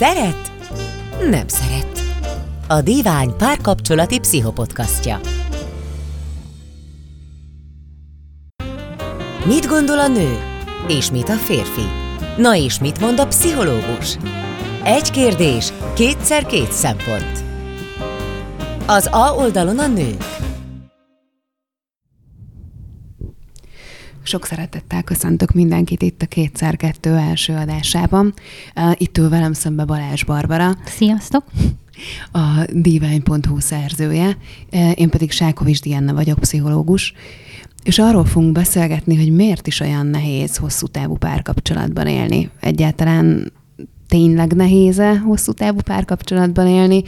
Szeret? Nem szeret. A Divány párkapcsolati pszichopodcastja. Mit gondol a nő? És mit a férfi? Na és mit mond a pszichológus? Egy kérdés, kétszer két szempont. Az A oldalon a nők. Sok szeretettel köszöntök mindenkit itt a Kétszer Kettő első adásában. Itt ül velem szembe Balázs Barbara. Sziasztok! A divány.hu szerzője, én pedig Sákovics Diana vagyok, pszichológus. És arról fogunk beszélgetni, hogy miért is olyan nehéz hosszú távú párkapcsolatban élni. Egyáltalán tényleg nehéz-e hosszú távú párkapcsolatban élni,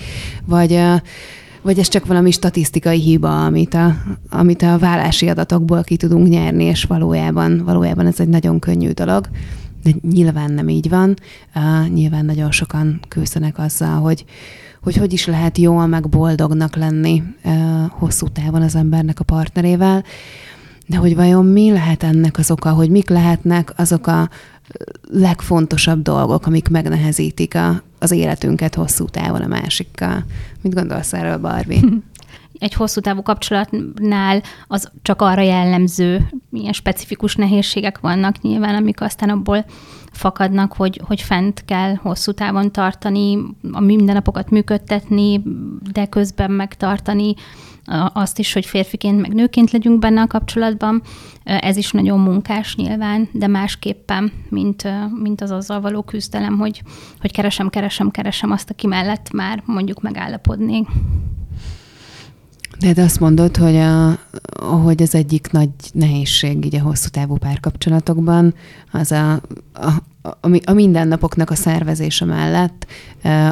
vagy vagy ez csak valami statisztikai hiba, amit a, amit a vállási adatokból ki tudunk nyerni, és valójában, valójában ez egy nagyon könnyű dolog. De nyilván nem így van. Uh, nyilván nagyon sokan küzdenek azzal, hogy, hogy hogy is lehet jól meg boldognak lenni uh, hosszú távon az embernek a partnerével. De hogy vajon mi lehet ennek az oka, hogy mik lehetnek azok a legfontosabb dolgok, amik megnehezítik a, az életünket hosszú távon a másikkal. Mit gondolsz erről, Barbie? Egy hosszú távú kapcsolatnál az csak arra jellemző, milyen specifikus nehézségek vannak nyilván, amik aztán abból fakadnak, hogy, hogy fent kell hosszú távon tartani, a mindennapokat működtetni, de közben megtartani azt is, hogy férfiként meg nőként legyünk benne a kapcsolatban. Ez is nagyon munkás nyilván, de másképpen, mint, mint az azzal való küzdelem, hogy, hogy keresem, keresem, keresem azt, aki mellett már mondjuk megállapodnék. De, de azt mondod, hogy, a, hogy az egyik nagy nehézség így a hosszú távú párkapcsolatokban az a, a, a, a mindennapoknak a szervezése mellett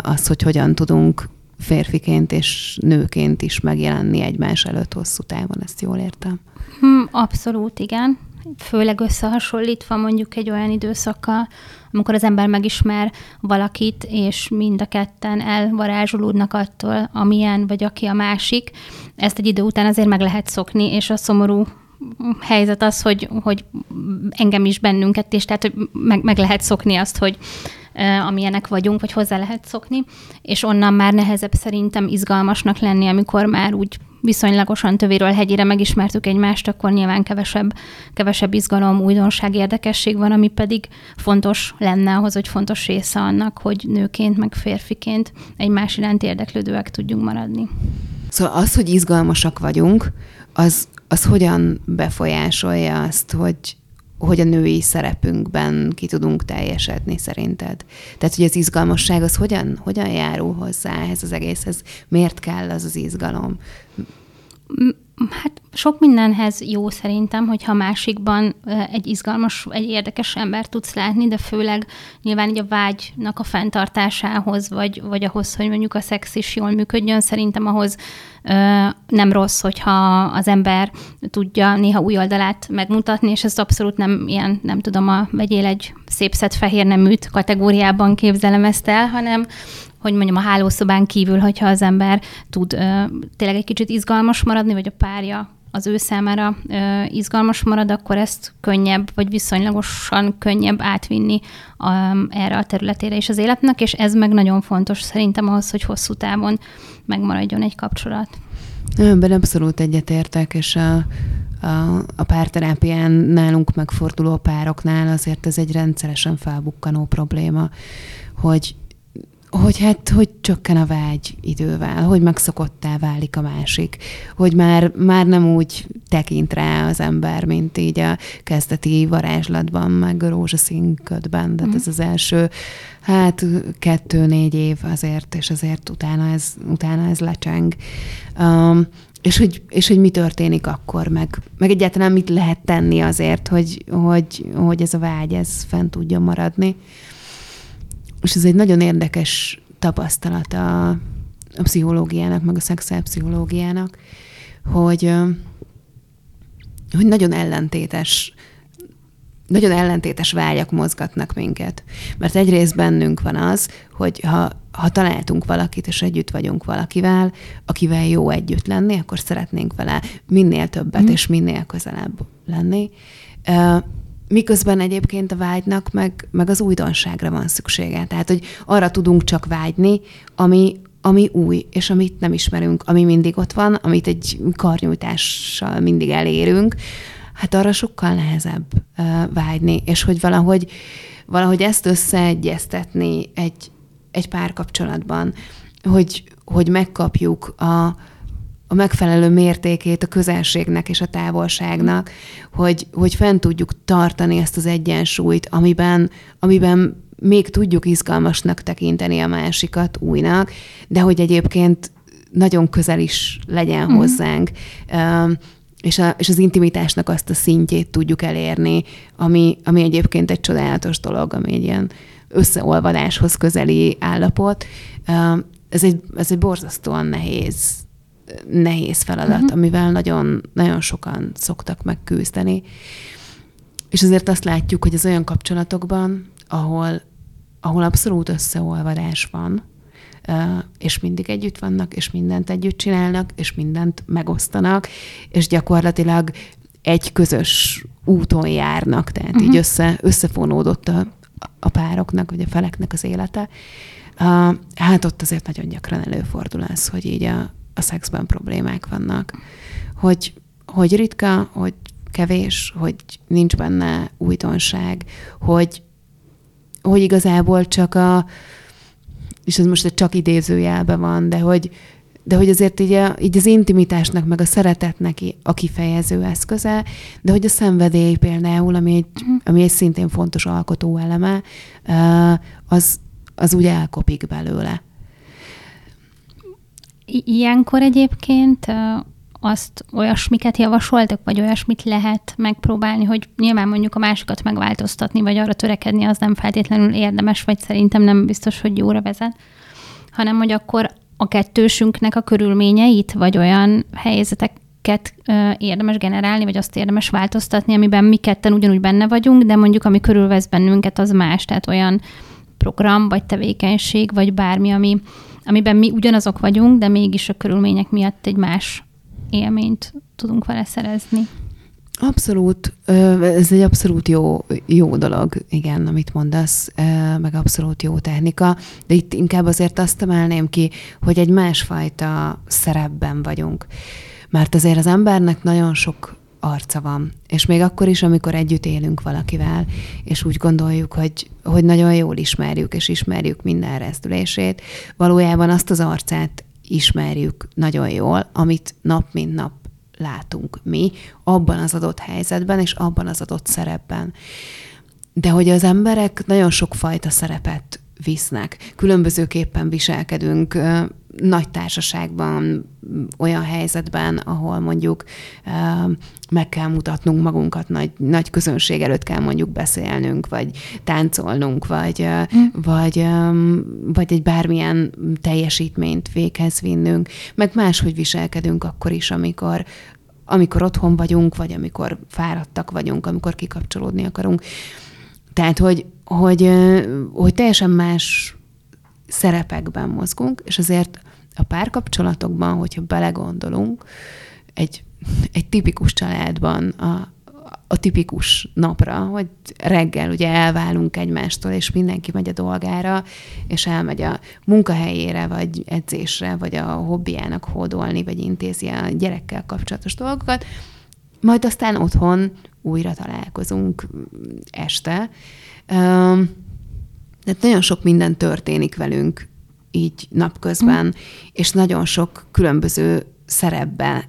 az, hogy hogyan tudunk férfiként és nőként is megjelenni egymás előtt hosszú távon, ezt jól értem? Hmm, abszolút, igen. Főleg összehasonlítva mondjuk egy olyan időszakkal, amikor az ember megismer valakit, és mind a ketten elvarázsolódnak attól, amilyen vagy aki a másik. Ezt egy idő után azért meg lehet szokni, és a szomorú helyzet az, hogy, hogy engem is bennünket is, tehát hogy meg, meg lehet szokni azt, hogy amilyenek vagyunk, vagy hozzá lehet szokni, és onnan már nehezebb szerintem izgalmasnak lenni, amikor már úgy viszonylagosan tövéről hegyére megismertük egymást, akkor nyilván kevesebb, kevesebb izgalom, újdonság, érdekesség van, ami pedig fontos lenne ahhoz, hogy fontos része annak, hogy nőként, meg férfiként egymás iránt érdeklődőek tudjunk maradni. Szóval az, hogy izgalmasak vagyunk, az, az hogyan befolyásolja azt, hogy hogy a női szerepünkben ki tudunk teljesedni szerinted? Tehát, hogy az izgalmasság az hogyan, hogyan járul hozzá ehhez az egészhez? Miért kell az az izgalom? Hát sok mindenhez jó szerintem, hogyha másikban egy izgalmas, egy érdekes ember tudsz látni, de főleg nyilván így a vágynak a fenntartásához, vagy, vagy ahhoz, hogy mondjuk a szex is jól működjön, szerintem ahhoz nem rossz, hogyha az ember tudja néha új oldalát megmutatni, és ez abszolút nem ilyen, nem tudom, a vegyél egy szép szett fehér neműt kategóriában képzelem ezt el, hanem hogy mondjam, a hálószobán kívül, hogyha az ember tud ö, tényleg egy kicsit izgalmas maradni, vagy a párja az ő számára ö, izgalmas marad, akkor ezt könnyebb, vagy viszonylagosan könnyebb átvinni a, erre a területére is az életnek, és ez meg nagyon fontos szerintem ahhoz, hogy hosszú távon megmaradjon egy kapcsolat. Ebben abszolút egyetértek, és a, a, a párterápián nálunk megforduló pároknál azért ez egy rendszeresen felbukkanó probléma, hogy hogy hát, hogy csökken a vágy idővel, hogy megszokottá válik a másik, hogy már, már nem úgy tekint rá az ember, mint így a kezdeti varázslatban, meg a rózsaszín ködben, tehát mm. ez az első, hát kettő-négy év azért, és azért utána ez, utána ez lecseng. Um, és hogy, és hogy mi történik akkor, meg, meg egyáltalán mit lehet tenni azért, hogy, hogy, hogy ez a vágy, ez fent tudjon maradni és ez egy nagyon érdekes tapasztalat a, a pszichológiának, meg a szexuálpszichológiának, hogy, hogy nagyon ellentétes nagyon ellentétes vágyak mozgatnak minket. Mert egyrészt bennünk van az, hogy ha, ha találtunk valakit, és együtt vagyunk valakivel, akivel jó együtt lenni, akkor szeretnénk vele minél többet, mm. és minél közelebb lenni. Miközben egyébként a vágynak meg, meg az újdonságra van szüksége. Tehát, hogy arra tudunk csak vágyni, ami, ami új, és amit nem ismerünk, ami mindig ott van, amit egy karnyújtással mindig elérünk, hát arra sokkal nehezebb uh, vágyni, és hogy valahogy, valahogy ezt összeegyeztetni egy, egy párkapcsolatban, hogy, hogy megkapjuk a, a megfelelő mértékét a közelségnek és a távolságnak, hogy, hogy fent tudjuk tartani ezt az egyensúlyt, amiben, amiben még tudjuk izgalmasnak tekinteni a másikat újnak, de hogy egyébként nagyon közel is legyen mm. hozzánk, és, a, és az intimitásnak azt a szintjét tudjuk elérni, ami, ami egyébként egy csodálatos dolog, ami egy ilyen összeolvadáshoz közeli állapot. Ez egy, ez egy borzasztóan nehéz, nehéz feladat, uh-huh. amivel nagyon, nagyon sokan szoktak megküzdeni. És azért azt látjuk, hogy az olyan kapcsolatokban, ahol ahol abszolút összeolvadás van, és mindig együtt vannak, és mindent együtt csinálnak, és mindent megosztanak, és gyakorlatilag egy közös úton járnak, tehát uh-huh. így mhm. össze, összefonódott a, a pároknak, vagy a feleknek az élete. Hát ott azért nagyon gyakran előfordul az, hogy így a, a szexben problémák vannak. Hogy, hogy ritka, hogy kevés, hogy nincs benne újdonság, hogy hogy igazából csak a, és ez most csak idézőjelben van, de hogy, de hogy azért így, a, így az intimitásnak, meg a szeretetnek a kifejező eszköze, de hogy a szenvedély például, ami egy, uh-huh. ami egy szintén fontos alkotó eleme, az, az úgy elkopik belőle. Ilyenkor egyébként azt olyasmiket javasoltak, vagy olyasmit lehet megpróbálni, hogy nyilván mondjuk a másikat megváltoztatni, vagy arra törekedni, az nem feltétlenül érdemes, vagy szerintem nem biztos, hogy jóra vezet, hanem hogy akkor a kettősünknek a körülményeit, vagy olyan helyzeteket érdemes generálni, vagy azt érdemes változtatni, amiben mi ketten ugyanúgy benne vagyunk, de mondjuk ami körülvesz bennünket, az más, tehát olyan program, vagy tevékenység, vagy bármi, ami, amiben mi ugyanazok vagyunk, de mégis a körülmények miatt egy más élményt tudunk vele szerezni. Abszolút, ez egy abszolút jó, jó dolog, igen, amit mondasz, meg abszolút jó technika, de itt inkább azért azt emelném ki, hogy egy másfajta szerepben vagyunk. Mert azért az embernek nagyon sok arca van. És még akkor is, amikor együtt élünk valakivel, és úgy gondoljuk, hogy, hogy nagyon jól ismerjük, és ismerjük minden rezdülését, valójában azt az arcát ismerjük nagyon jól, amit nap mint nap látunk mi abban az adott helyzetben és abban az adott szerepben. De hogy az emberek nagyon sokfajta szerepet visznek. Különbözőképpen viselkedünk nagy társaságban, olyan helyzetben, ahol mondjuk meg kell mutatnunk magunkat, nagy, nagy közönség előtt kell mondjuk beszélnünk, vagy táncolnunk, vagy, mm. vagy, vagy egy bármilyen teljesítményt véghez vinnünk, meg máshogy viselkedünk akkor is, amikor amikor otthon vagyunk, vagy amikor fáradtak vagyunk, amikor kikapcsolódni akarunk. Tehát, hogy, hogy, hogy teljesen más szerepekben mozgunk, és azért a párkapcsolatokban, hogyha belegondolunk, egy, egy tipikus családban a, a tipikus napra, hogy reggel ugye elválunk egymástól, és mindenki megy a dolgára, és elmegy a munkahelyére, vagy edzésre, vagy a hobbiának hódolni, vagy intézi a gyerekkel kapcsolatos dolgokat, majd aztán otthon újra találkozunk este. Tehát nagyon sok minden történik velünk így napközben, mm. és nagyon sok különböző szerepbe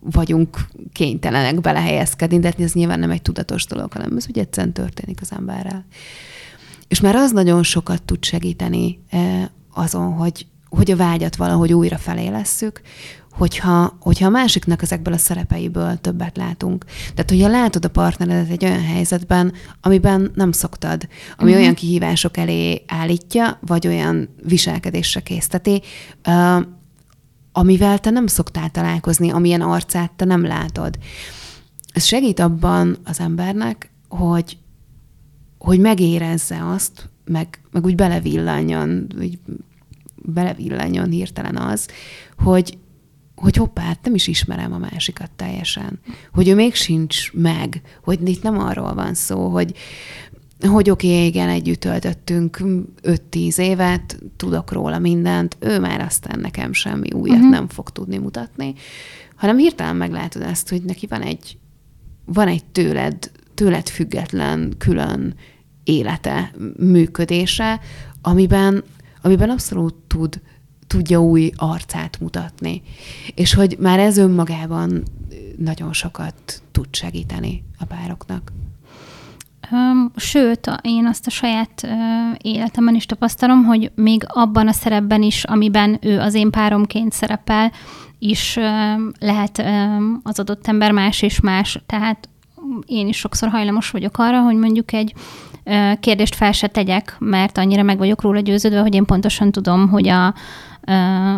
vagyunk kénytelenek belehelyezkedni, de ez nyilván nem egy tudatos dolog, hanem ez ugye egyszerűen történik az emberrel. És már az nagyon sokat tud segíteni azon, hogy, hogy a vágyat valahogy újra felélesszük, hogyha, hogyha a másiknak ezekből a szerepeiből többet látunk. Tehát, hogyha látod a partneredet egy olyan helyzetben, amiben nem szoktad, ami uh-huh. olyan kihívások elé állítja, vagy olyan viselkedésre készteti, uh, amivel te nem szoktál találkozni, amilyen arcát te nem látod. Ez segít abban az embernek, hogy, hogy megérezze azt, meg, meg úgy belevillanjon, úgy belevillanjon hirtelen az, hogy, hogy hoppá, hát nem is ismerem a másikat teljesen. Hogy ő még sincs meg, hogy itt nem arról van szó, hogy, hogy oké, okay, igen, együtt töltöttünk 5-10 évet, tudok róla mindent, ő már aztán nekem semmi újat uh-huh. nem fog tudni mutatni, hanem hirtelen meglátod ezt, hogy neki van egy, van egy tőled, tőled független, külön élete, működése, amiben, amiben abszolút tud, tudja új arcát mutatni. És hogy már ez önmagában nagyon sokat tud segíteni a pároknak. Sőt, én azt a saját életemben is tapasztalom, hogy még abban a szerepben is, amiben ő az én páromként szerepel, is lehet az adott ember más és más. Tehát én is sokszor hajlamos vagyok arra, hogy mondjuk egy kérdést fel se tegyek, mert annyira meg vagyok róla győződve, hogy én pontosan tudom, hogy a,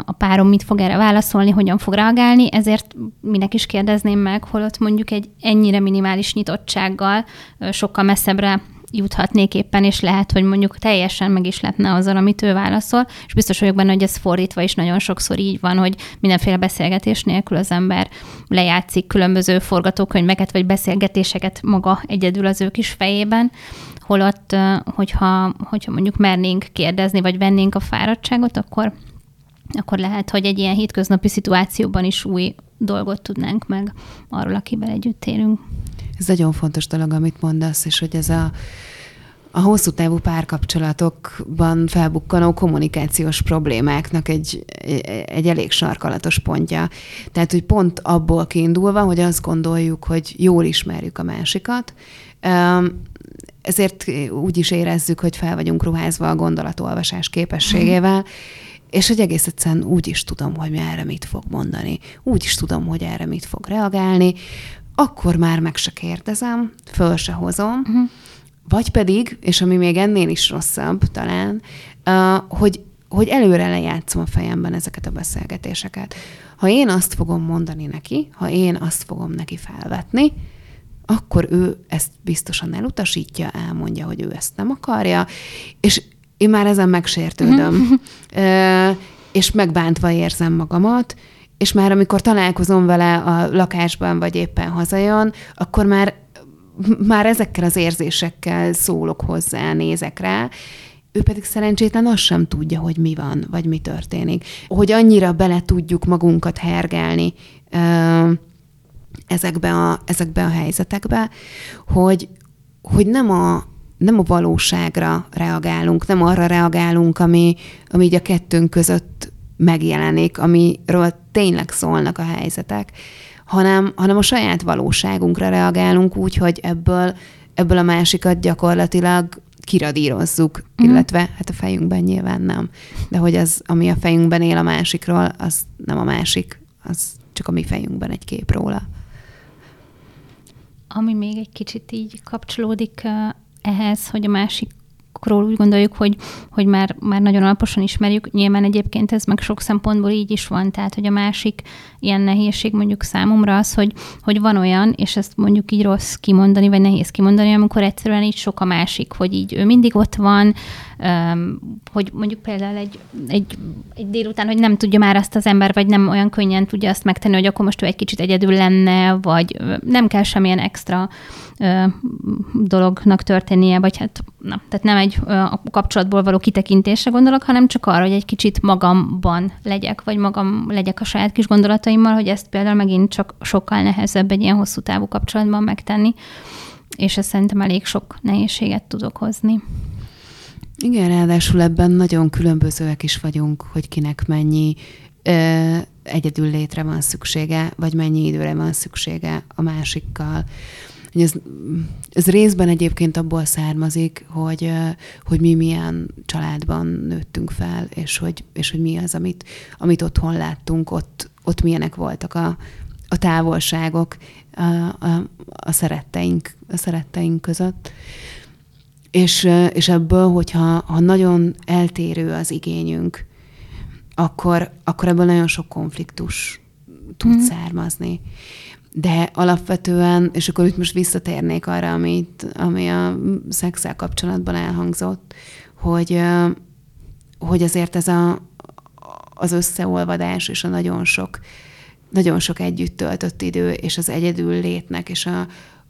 a párom mit fog erre válaszolni, hogyan fog reagálni, ezért minek is kérdezném meg, holott mondjuk egy ennyire minimális nyitottsággal sokkal messzebbre juthatnék éppen, és lehet, hogy mondjuk teljesen meg is lehetne azzal, amit ő válaszol, és biztos vagyok benne, hogy ez fordítva is nagyon sokszor így van, hogy mindenféle beszélgetés nélkül az ember lejátszik különböző forgatókönyveket, vagy beszélgetéseket maga egyedül az ő kis fejében, holott, hogyha, hogyha mondjuk mernénk kérdezni, vagy vennénk a fáradtságot, akkor akkor lehet, hogy egy ilyen hétköznapi szituációban is új dolgot tudnánk meg arról, akivel együtt élünk. Ez nagyon fontos dolog, amit mondasz, és hogy ez a, a hosszú távú párkapcsolatokban felbukkanó kommunikációs problémáknak egy, egy elég sarkalatos pontja. Tehát, hogy pont abból kiindulva, hogy azt gondoljuk, hogy jól ismerjük a másikat, ezért úgy is érezzük, hogy fel vagyunk ruházva a gondolatolvasás képességével, és hogy egész egyszerűen úgy is tudom, hogy erre mit fog mondani, úgy is tudom, hogy erre mit fog reagálni, akkor már meg se kérdezem, föl se hozom, uh-huh. vagy pedig, és ami még ennél is rosszabb talán, hogy, hogy előre lejátszom a fejemben ezeket a beszélgetéseket. Ha én azt fogom mondani neki, ha én azt fogom neki felvetni, akkor ő ezt biztosan elutasítja, elmondja, hogy ő ezt nem akarja, és én már ezen megsértődöm, és megbántva érzem magamat, és már amikor találkozom vele a lakásban, vagy éppen hazajön, akkor már, már ezekkel az érzésekkel szólok hozzá, nézek rá, ő pedig szerencsétlen azt sem tudja, hogy mi van, vagy mi történik. Hogy annyira bele tudjuk magunkat hergelni ezekbe a, ezekbe a helyzetekbe, hogy, hogy nem a, nem a valóságra reagálunk, nem arra reagálunk, ami, ami így a kettőnk között megjelenik, amiről tényleg szólnak a helyzetek, hanem, hanem a saját valóságunkra reagálunk úgy, hogy ebből, ebből a másikat gyakorlatilag kiradírozzuk, mm. illetve hát a fejünkben nyilván nem. De hogy az, ami a fejünkben él a másikról, az nem a másik, az csak a mi fejünkben egy kép róla. Ami még egy kicsit így kapcsolódik ehhez, hogy a másik másokról úgy gondoljuk, hogy, hogy már, már nagyon alaposan ismerjük. Nyilván egyébként ez meg sok szempontból így is van, tehát hogy a másik ilyen nehézség mondjuk számomra az, hogy, hogy van olyan, és ezt mondjuk így rossz kimondani, vagy nehéz kimondani, amikor egyszerűen így sok a másik, hogy így ő mindig ott van, hogy mondjuk például egy, egy, egy délután, hogy nem tudja már azt az ember, vagy nem olyan könnyen tudja azt megtenni, hogy akkor most ő egy kicsit egyedül lenne, vagy nem kell semmilyen extra dolognak történnie, vagy hát na, tehát nem egy a kapcsolatból való kitekintésre gondolok, hanem csak arra, hogy egy kicsit magamban legyek, vagy magam legyek a saját kis gondolataimmal, hogy ezt például megint csak sokkal nehezebb egy ilyen hosszú távú kapcsolatban megtenni, és ez szerintem elég sok nehézséget tud okozni. Igen, ráadásul ebben nagyon különbözőek is vagyunk, hogy kinek mennyi ö, egyedül létre van szüksége, vagy mennyi időre van szüksége a másikkal. Ez, ez részben egyébként abból származik, hogy, hogy mi milyen családban nőttünk fel, és hogy, és hogy mi az, amit, amit otthon láttunk, ott, ott milyenek voltak a, a távolságok a, a, a, szeretteink, a szeretteink között. És, és ebből, hogyha ha nagyon eltérő az igényünk, akkor, akkor ebből nagyon sok konfliktus tud mm. származni. De alapvetően, és akkor itt most visszatérnék arra, amit, ami a szexel kapcsolatban elhangzott, hogy, hogy azért ez a, az összeolvadás és a nagyon sok nagyon sok együtt töltött idő, és az egyedül létnek, és a,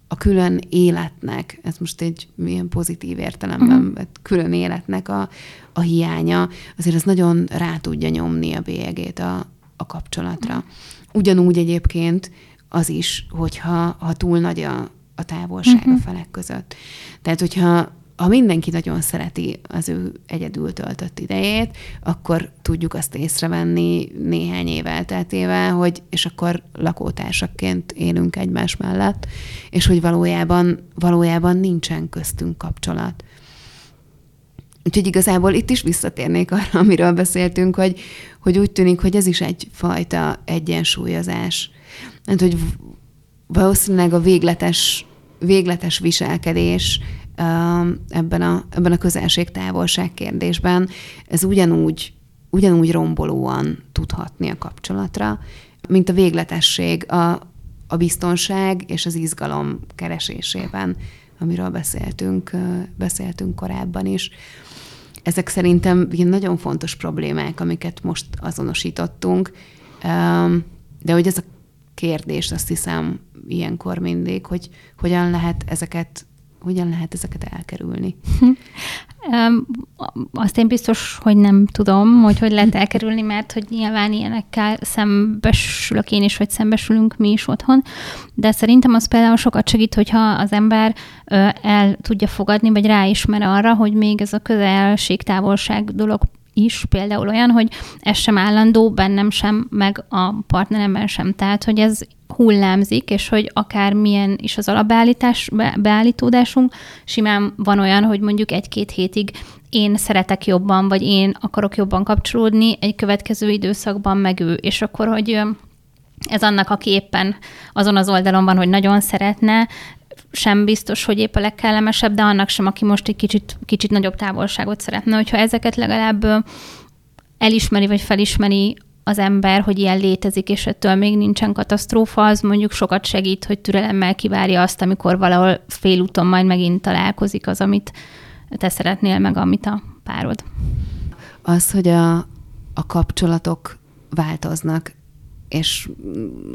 a külön életnek, ez most egy milyen pozitív értelemben, uh-huh. külön életnek a, a hiánya, azért ez nagyon rá tudja nyomni a bélyegét a, a kapcsolatra. Uh-huh. Ugyanúgy egyébként az is, hogyha ha túl nagy a, a távolság uh-huh. a felek között. Tehát, hogyha ha mindenki nagyon szereti az ő egyedül töltött idejét, akkor tudjuk azt észrevenni néhány év elteltével, hogy és akkor lakótársakként élünk egymás mellett, és hogy valójában, valójában nincsen köztünk kapcsolat. Úgyhogy igazából itt is visszatérnék arra, amiről beszéltünk, hogy, hogy úgy tűnik, hogy ez is egyfajta egyensúlyozás. Hát, hogy valószínűleg a végletes, végletes viselkedés ebben a, ebben a közelség-távolság kérdésben, ez ugyanúgy, ugyanúgy rombolóan tudhatni a kapcsolatra, mint a végletesség a, a biztonság és az izgalom keresésében, amiről beszéltünk, beszéltünk korábban is. Ezek szerintem ilyen nagyon fontos problémák, amiket most azonosítottunk, de hogy ez a kérdés, azt hiszem ilyenkor mindig, hogy hogyan lehet ezeket hogyan lehet ezeket elkerülni? Azt én biztos, hogy nem tudom, hogy hogy lehet elkerülni, mert hogy nyilván ilyenekkel szembesülök én is, vagy szembesülünk mi is otthon, de szerintem az például sokat segít, hogyha az ember el tudja fogadni, vagy ráismer arra, hogy még ez a közelség-távolság dolog is például olyan, hogy ez sem állandó, bennem sem, meg a partneremben sem. Tehát, hogy ez hullámzik, és hogy akár milyen is az alapbeállítás, be, beállítódásunk, simán van olyan, hogy mondjuk egy-két hétig én szeretek jobban, vagy én akarok jobban kapcsolódni, egy következő időszakban meg ő, és akkor, hogy ez annak, aki éppen azon az oldalon van, hogy nagyon szeretne, sem biztos, hogy épp a legkellemesebb, de annak sem, aki most egy kicsit, kicsit nagyobb távolságot szeretne. Hogyha ezeket legalább elismeri, vagy felismeri az ember, hogy ilyen létezik, és ettől még nincsen katasztrófa, az mondjuk sokat segít, hogy türelemmel kivárja azt, amikor valahol félúton majd megint találkozik az, amit te szeretnél, meg amit a párod. Az, hogy a, a kapcsolatok változnak, és,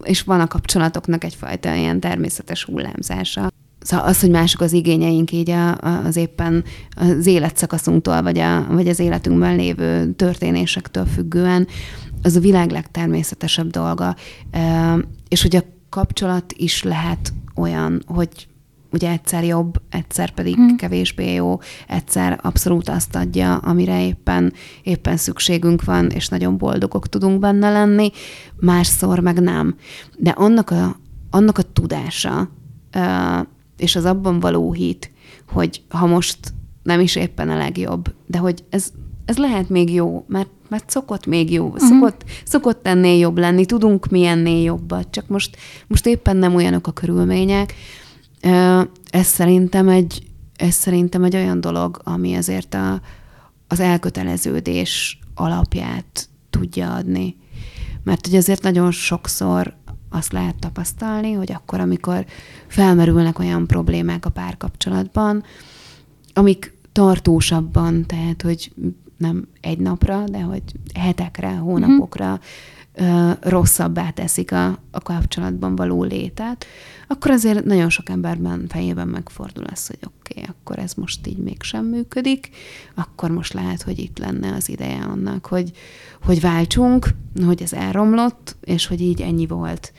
és van a kapcsolatoknak egyfajta ilyen természetes hullámzása. Szóval az, hogy mások az igényeink így a, az éppen az életszakaszunktól, vagy, a, vagy az életünkben lévő történésektől függően, az a világ legtermészetesebb dolga. És hogy a kapcsolat is lehet olyan, hogy ugye egyszer jobb, egyszer pedig hmm. kevésbé jó, egyszer abszolút azt adja, amire éppen, éppen szükségünk van, és nagyon boldogok tudunk benne lenni, másszor meg nem. De annak a, annak a tudása, és az abban való hit, hogy ha most nem is éppen a legjobb, de hogy ez, ez lehet még jó, mert, mert szokott még jó, uh-huh. szokott, szokott ennél jobb lenni, tudunk mi ennél jobbat, csak most, most éppen nem olyanok a körülmények, ez szerintem egy, ez szerintem egy olyan dolog, ami azért a, az elköteleződés alapját tudja adni. Mert hogy azért nagyon sokszor azt lehet tapasztalni, hogy akkor, amikor felmerülnek olyan problémák a párkapcsolatban, amik tartósabban, tehát, hogy nem egy napra, de hogy hetekre, hónapokra uh-huh rosszabbá teszik a, a kapcsolatban való létet, akkor azért nagyon sok emberben fejében megfordul az, hogy oké, okay, akkor ez most így mégsem működik, akkor most lehet, hogy itt lenne az ideje annak, hogy, hogy váltsunk, hogy ez elromlott, és hogy így ennyi volt.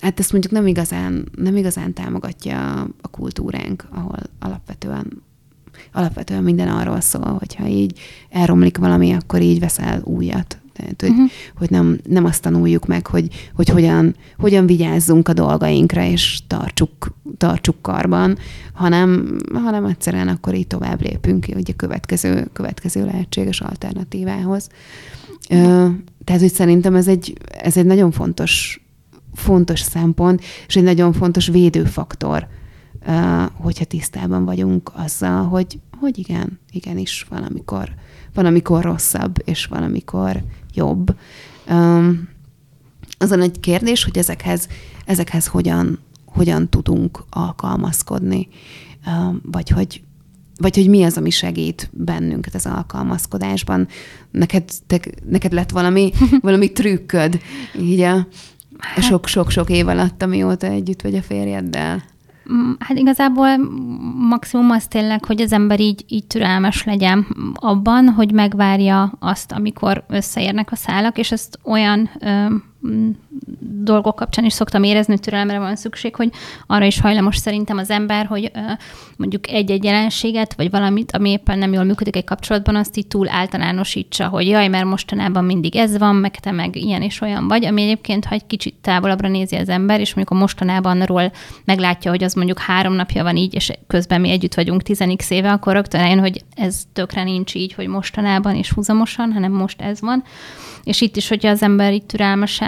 Hát ezt mondjuk nem igazán, nem igazán támogatja a kultúránk, ahol alapvetően alapvetően minden arról szól, hogyha így elromlik valami, akkor így veszel újat. Tehát, hogy, uh-huh. hogy nem, nem azt tanuljuk meg, hogy, hogy hogyan, hogyan vigyázzunk a dolgainkra, és tartsuk, tartsuk karban, hanem, hanem egyszerűen akkor így tovább lépünk ugye a következő, következő lehetséges alternatívához. Tehát, hogy szerintem ez egy, ez egy nagyon fontos, fontos szempont, és egy nagyon fontos védőfaktor, hogyha tisztában vagyunk azzal, hogy, hogy igen, igenis valamikor, valamikor rosszabb, és valamikor jobb. Um, az a nagy kérdés, hogy ezekhez, ezekhez hogyan, hogyan tudunk alkalmazkodni, vagy hogy vagy hogy mi az, ami segít bennünket az alkalmazkodásban. Neked, te, neked lett valami, valami trükköd így a hát, sok-sok-sok év alatt, amióta együtt vagy a férjeddel? Hát igazából maximum az tényleg, hogy az ember így, így türelmes legyen abban, hogy megvárja azt, amikor összeérnek a szálak, és ezt olyan ö, dolgok kapcsán is szoktam érezni, hogy türelemre van szükség, hogy arra is hajlamos szerintem az ember, hogy mondjuk egy-egy jelenséget, vagy valamit, ami éppen nem jól működik egy kapcsolatban, azt így túl általánosítsa, hogy jaj, mert mostanában mindig ez van, meg te meg ilyen és olyan vagy, ami egyébként, ha egy kicsit távolabbra nézi az ember, és mondjuk a mostanában meglátja, hogy az mondjuk három napja van így, és közben mi együtt vagyunk 10 éve, akkor rögtön eljön, hogy ez tökre nincs így, hogy mostanában és húzamosan, hanem most ez van. És itt is, hogyha az ember itt türelmesen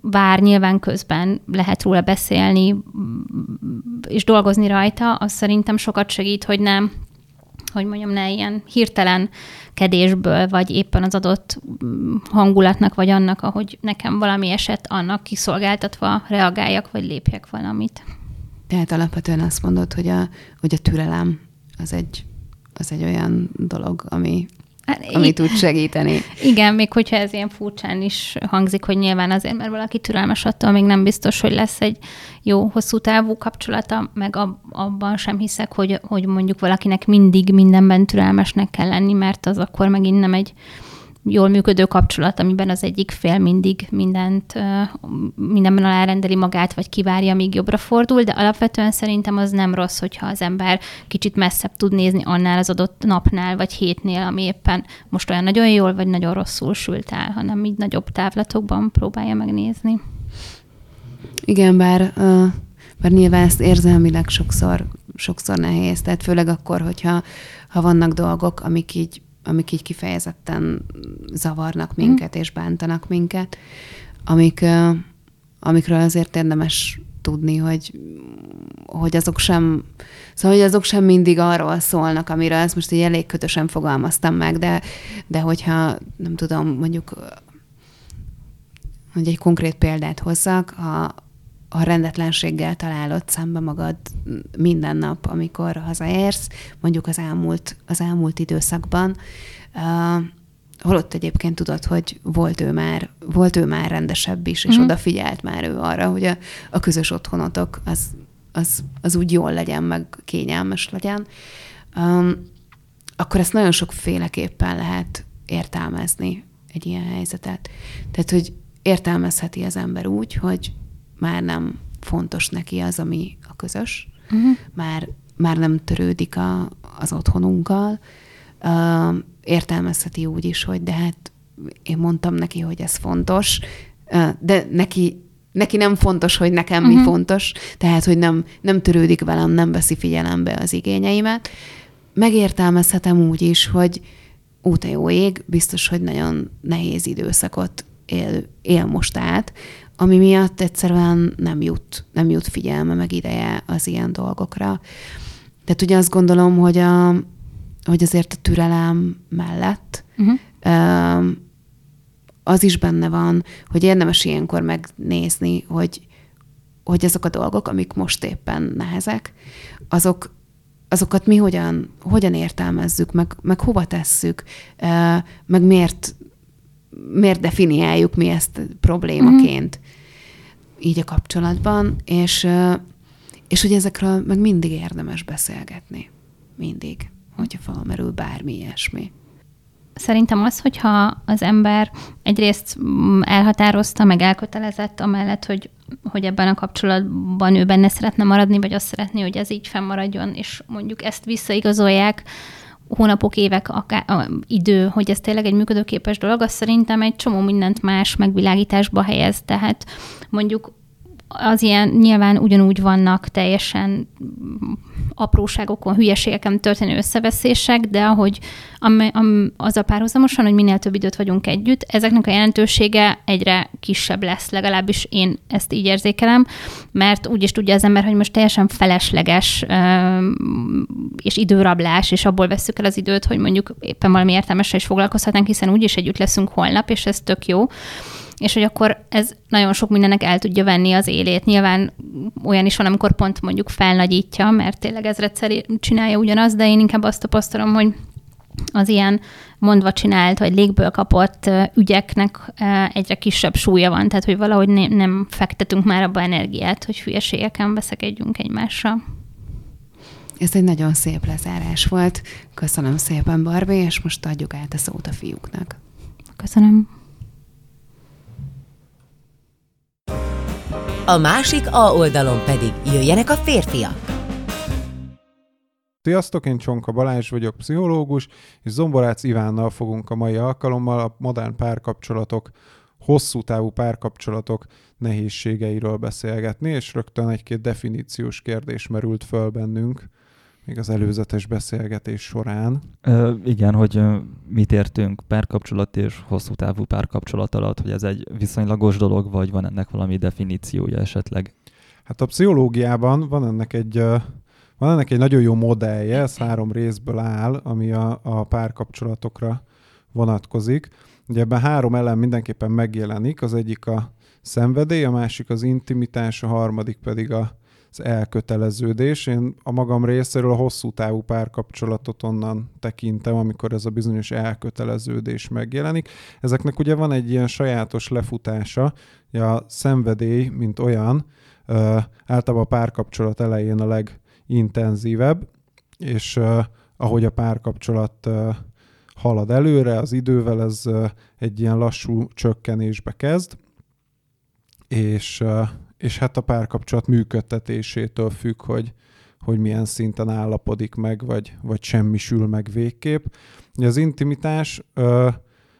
vár nyilván közben lehet róla beszélni és dolgozni rajta, az szerintem sokat segít, hogy nem hogy mondjam, ne ilyen hirtelen kedésből, vagy éppen az adott hangulatnak, vagy annak, ahogy nekem valami eset, annak kiszolgáltatva reagáljak, vagy lépjek valamit. Tehát alapvetően azt mondod, hogy a, hogy a türelem az egy, az egy olyan dolog, ami Hát, ami tud segíteni. Igen, még hogyha ez ilyen furcsán is hangzik, hogy nyilván azért, mert valaki türelmes attól, még nem biztos, hogy lesz egy jó, hosszú távú kapcsolata, meg ab, abban sem hiszek, hogy, hogy mondjuk valakinek mindig mindenben türelmesnek kell lenni, mert az akkor megint nem egy jól működő kapcsolat, amiben az egyik fél mindig mindent, mindenben alárendeli magát, vagy kivárja, míg jobbra fordul, de alapvetően szerintem az nem rossz, hogyha az ember kicsit messzebb tud nézni annál az adott napnál, vagy hétnél, ami éppen most olyan nagyon jól, vagy nagyon rosszul sült el, hanem így nagyobb távlatokban próbálja megnézni. Igen, bár, bár nyilván ezt érzelmileg sokszor, sokszor nehéz, tehát főleg akkor, hogyha ha vannak dolgok, amik így amik így kifejezetten zavarnak minket mm. és bántanak minket, amik, amikről azért érdemes tudni, hogy, hogy azok sem, szóval, hogy azok sem mindig arról szólnak, amire ezt most egy elég kötösen fogalmaztam meg, de, de hogyha nem tudom, mondjuk hogy egy konkrét példát hozzak, ha, ha rendetlenséggel találod szembe magad minden nap, amikor hazaérsz, mondjuk az elmúlt, az elmúlt időszakban, uh, holott egyébként tudod, hogy volt ő már, volt ő már rendesebb is, és mm. odafigyelt már ő arra, hogy a, a közös otthonotok az, az, az úgy jól legyen, meg kényelmes legyen, um, akkor ezt nagyon sokféleképpen lehet értelmezni egy ilyen helyzetet. Tehát, hogy értelmezheti az ember úgy, hogy már nem fontos neki az, ami a közös, uh-huh. már, már nem törődik a, az otthonunkkal. Uh, értelmezheti úgy is, hogy de hát én mondtam neki, hogy ez fontos, uh, de neki neki nem fontos, hogy nekem uh-huh. mi mhm. fontos, tehát, hogy nem, nem törődik velem, nem veszi figyelembe az igényeimet. Megértelmezhetem úgy is, hogy út a jó ég, biztos, hogy nagyon nehéz időszakot él, él most át, ami miatt egyszerűen nem jut, nem jut figyelme, meg ideje az ilyen dolgokra. Tehát ugye azt gondolom, hogy, a, hogy azért a türelem mellett uh-huh. az is benne van, hogy érdemes ilyenkor megnézni, hogy, hogy azok a dolgok, amik most éppen nehezek, azok, azokat mi hogyan, hogyan értelmezzük, meg, meg hova tesszük, meg miért, miért definiáljuk mi ezt problémaként uh-huh. így a kapcsolatban, és, és hogy ezekről meg mindig érdemes beszélgetni. Mindig, hogyha felmerül bármi ilyesmi. Szerintem az, hogyha az ember egyrészt elhatározta, meg elkötelezett amellett, hogy, hogy ebben a kapcsolatban ő benne szeretne maradni, vagy azt szeretné, hogy ez így fennmaradjon, és mondjuk ezt visszaigazolják, hónapok, évek, akár, a, idő, hogy ez tényleg egy működőképes dolog, az szerintem egy csomó mindent más megvilágításba helyez. Tehát mondjuk az ilyen nyilván ugyanúgy vannak teljesen apróságokon, hülyeségeken történő összeveszések, de ahogy am, am, az a párhuzamosan, hogy minél több időt vagyunk együtt, ezeknek a jelentősége egyre kisebb lesz, legalábbis én ezt így érzékelem, mert úgy is tudja az ember, hogy most teljesen felesleges és időrablás, és abból veszük el az időt, hogy mondjuk éppen valami értelmesre is foglalkozhatnánk, hiszen úgyis együtt leszünk holnap, és ez tök jó és hogy akkor ez nagyon sok mindennek el tudja venni az élét. Nyilván olyan is van, amikor pont mondjuk felnagyítja, mert tényleg ezredszer csinálja ugyanaz, de én inkább azt tapasztalom, hogy az ilyen mondva csinált, vagy légből kapott ügyeknek egyre kisebb súlya van, tehát hogy valahogy ne, nem fektetünk már abba energiát, hogy hülyeségeken veszekedjünk egymással. Ez egy nagyon szép lezárás volt. Köszönöm szépen, Barbi, és most adjuk át a szót a fiúknak. Köszönöm. A másik A oldalon pedig jöjjenek a férfiak. Sziasztok, én Csonka Balázs vagyok, pszichológus, és Zomborác Ivánnal fogunk a mai alkalommal a modern párkapcsolatok, hosszú távú párkapcsolatok nehézségeiről beszélgetni, és rögtön egy-két definíciós kérdés merült föl bennünk még az előzetes beszélgetés során. Ö, igen, hogy mit értünk párkapcsolat és hosszú távú párkapcsolat alatt, hogy ez egy viszonylagos dolog, vagy van ennek valami definíciója esetleg? Hát a pszichológiában van ennek egy van ennek egy nagyon jó modellje, ez három részből áll, ami a, a párkapcsolatokra vonatkozik. Ugye ebben három elem mindenképpen megjelenik, az egyik a szenvedély, a másik az intimitás, a harmadik pedig a, az elköteleződés. Én a magam részéről a hosszú távú párkapcsolatot onnan tekintem, amikor ez a bizonyos elköteleződés megjelenik. Ezeknek ugye van egy ilyen sajátos lefutása, a szenvedély, mint olyan, általában a párkapcsolat elején a leg intenzívebb, és ahogy a párkapcsolat halad előre, az idővel ez egy ilyen lassú csökkenésbe kezd, és, és hát a párkapcsolat működtetésétől függ, hogy, hogy milyen szinten állapodik meg, vagy, vagy semmisül meg végképp. Az intimitás,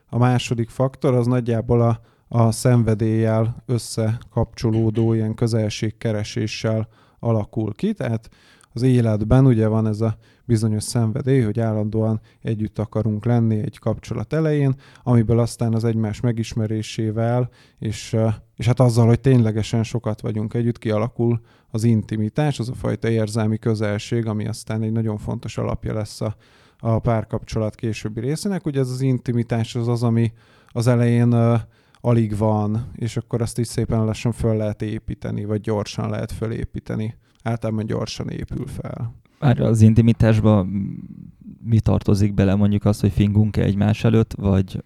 a második faktor, az nagyjából a, a szenvedéllyel összekapcsolódó ilyen közelségkereséssel alakul ki, tehát az életben ugye van ez a bizonyos szenvedély, hogy állandóan együtt akarunk lenni egy kapcsolat elején, amiből aztán az egymás megismerésével, és, és hát azzal, hogy ténylegesen sokat vagyunk együtt, kialakul az intimitás, az a fajta érzelmi közelség, ami aztán egy nagyon fontos alapja lesz a, a párkapcsolat későbbi részének. Ugye ez az intimitás az az, ami az elején alig van, és akkor azt is szépen lassan föl lehet építeni, vagy gyorsan lehet fölépíteni általában gyorsan épül fel. Már az intimitásban mi tartozik bele mondjuk az, hogy fingunk-e egymás előtt, vagy,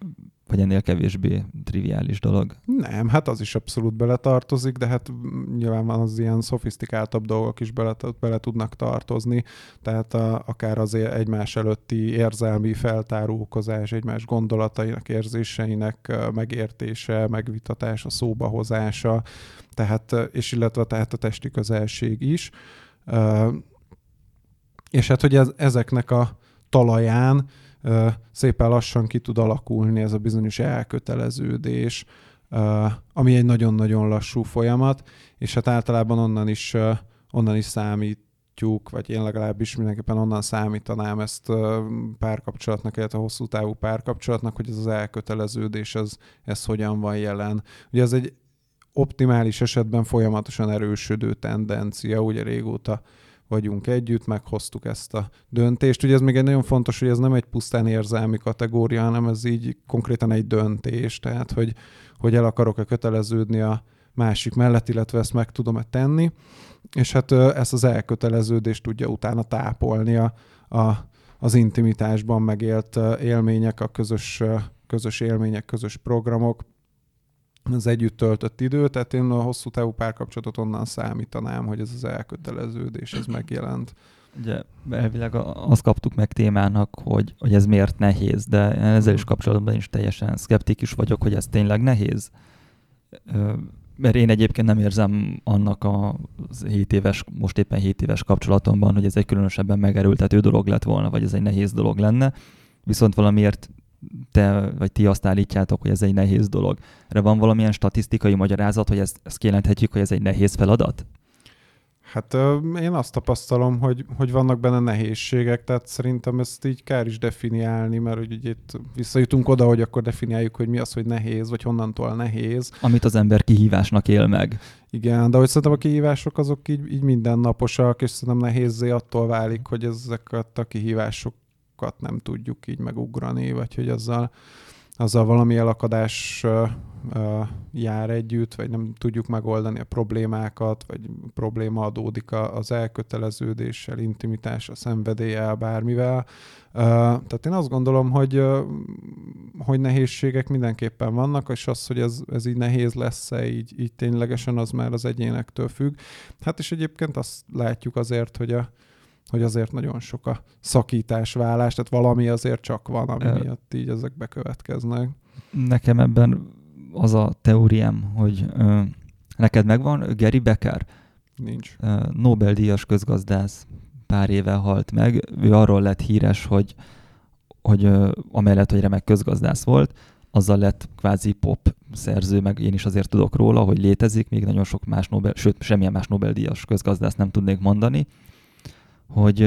vagy ennél kevésbé triviális dolog? Nem, hát az is abszolút bele tartozik, de hát nyilván van az ilyen szofisztikáltabb dolgok is bele, bele tudnak tartozni, tehát a, akár az egymás előtti érzelmi feltárókozás, egymás gondolatainak, érzéseinek megértése, megvitatása, szóbahozása, tehát, és illetve tehát a testi közelség is. És hát, hogy ez, ezeknek a talaján szépen lassan ki tud alakulni ez a bizonyos elköteleződés, ami egy nagyon-nagyon lassú folyamat, és hát általában onnan is, onnan is számít vagy én legalábbis mindenképpen onnan számítanám ezt párkapcsolatnak, illetve a hosszú távú párkapcsolatnak, hogy ez az elköteleződés, ez, ez hogyan van jelen. Ugye ez egy optimális esetben folyamatosan erősödő tendencia, ugye régóta vagyunk együtt, meghoztuk ezt a döntést. Ugye ez még egy nagyon fontos, hogy ez nem egy pusztán érzelmi kategória, hanem ez így konkrétan egy döntés, tehát hogy, hogy el akarok-e köteleződni a másik mellett, illetve ezt meg tudom-e tenni, és hát ezt az elköteleződést tudja utána tápolni a, a, az intimitásban megélt élmények, a közös, közös élmények, közös programok, az együtt töltött idő, tehát én a hosszú távú párkapcsolatot onnan számítanám, hogy ez az elköteleződés, ez megjelent. Ugye elvileg azt kaptuk meg témának, hogy, hogy ez miért nehéz, de ezzel is kapcsolatban is teljesen szkeptikus vagyok, hogy ez tényleg nehéz. Mert én egyébként nem érzem annak a 7 éves, most éppen 7 éves kapcsolatomban, hogy ez egy különösebben megerőltető dolog lett volna, vagy ez egy nehéz dolog lenne. Viszont valamiért te vagy ti azt állítjátok, hogy ez egy nehéz dolog. Erre van valamilyen statisztikai magyarázat, hogy ezt, ezt kijelenthetjük, hogy ez egy nehéz feladat? Hát én azt tapasztalom, hogy, hogy vannak benne nehézségek, tehát szerintem ezt így kár is definiálni, mert hogy így itt visszajutunk oda, hogy akkor definiáljuk, hogy mi az, hogy nehéz, vagy honnantól nehéz. Amit az ember kihívásnak él meg. Igen, de hogy szerintem a kihívások azok így, így mindennaposak, és szerintem nehézé attól válik, hogy ezeket a kihívások nem tudjuk így megugrani, vagy hogy azzal azzal valami elakadás jár együtt, vagy nem tudjuk megoldani a problémákat, vagy probléma adódik az elköteleződéssel, intimitással, szenvedéllyel, bármivel. Tehát én azt gondolom, hogy, hogy nehézségek mindenképpen vannak, és az, hogy ez, ez így nehéz lesz-e, így, így ténylegesen az már az egyénektől függ. Hát és egyébként azt látjuk azért, hogy a, hogy azért nagyon sok a szakítás, vállás, tehát valami azért csak van, ami uh, miatt így ezek bekövetkeznek. Nekem ebben az a teóriám, hogy uh, neked megvan Gary Becker? Nincs. Nobel-díjas közgazdász pár éve halt meg. Ő arról lett híres, hogy, hogy uh, amellett, hogy remek közgazdász volt, azzal lett kvázi pop szerző, meg én is azért tudok róla, hogy létezik, még nagyon sok más Nobel, sőt, semmilyen más Nobel-díjas közgazdász nem tudnék mondani, hogy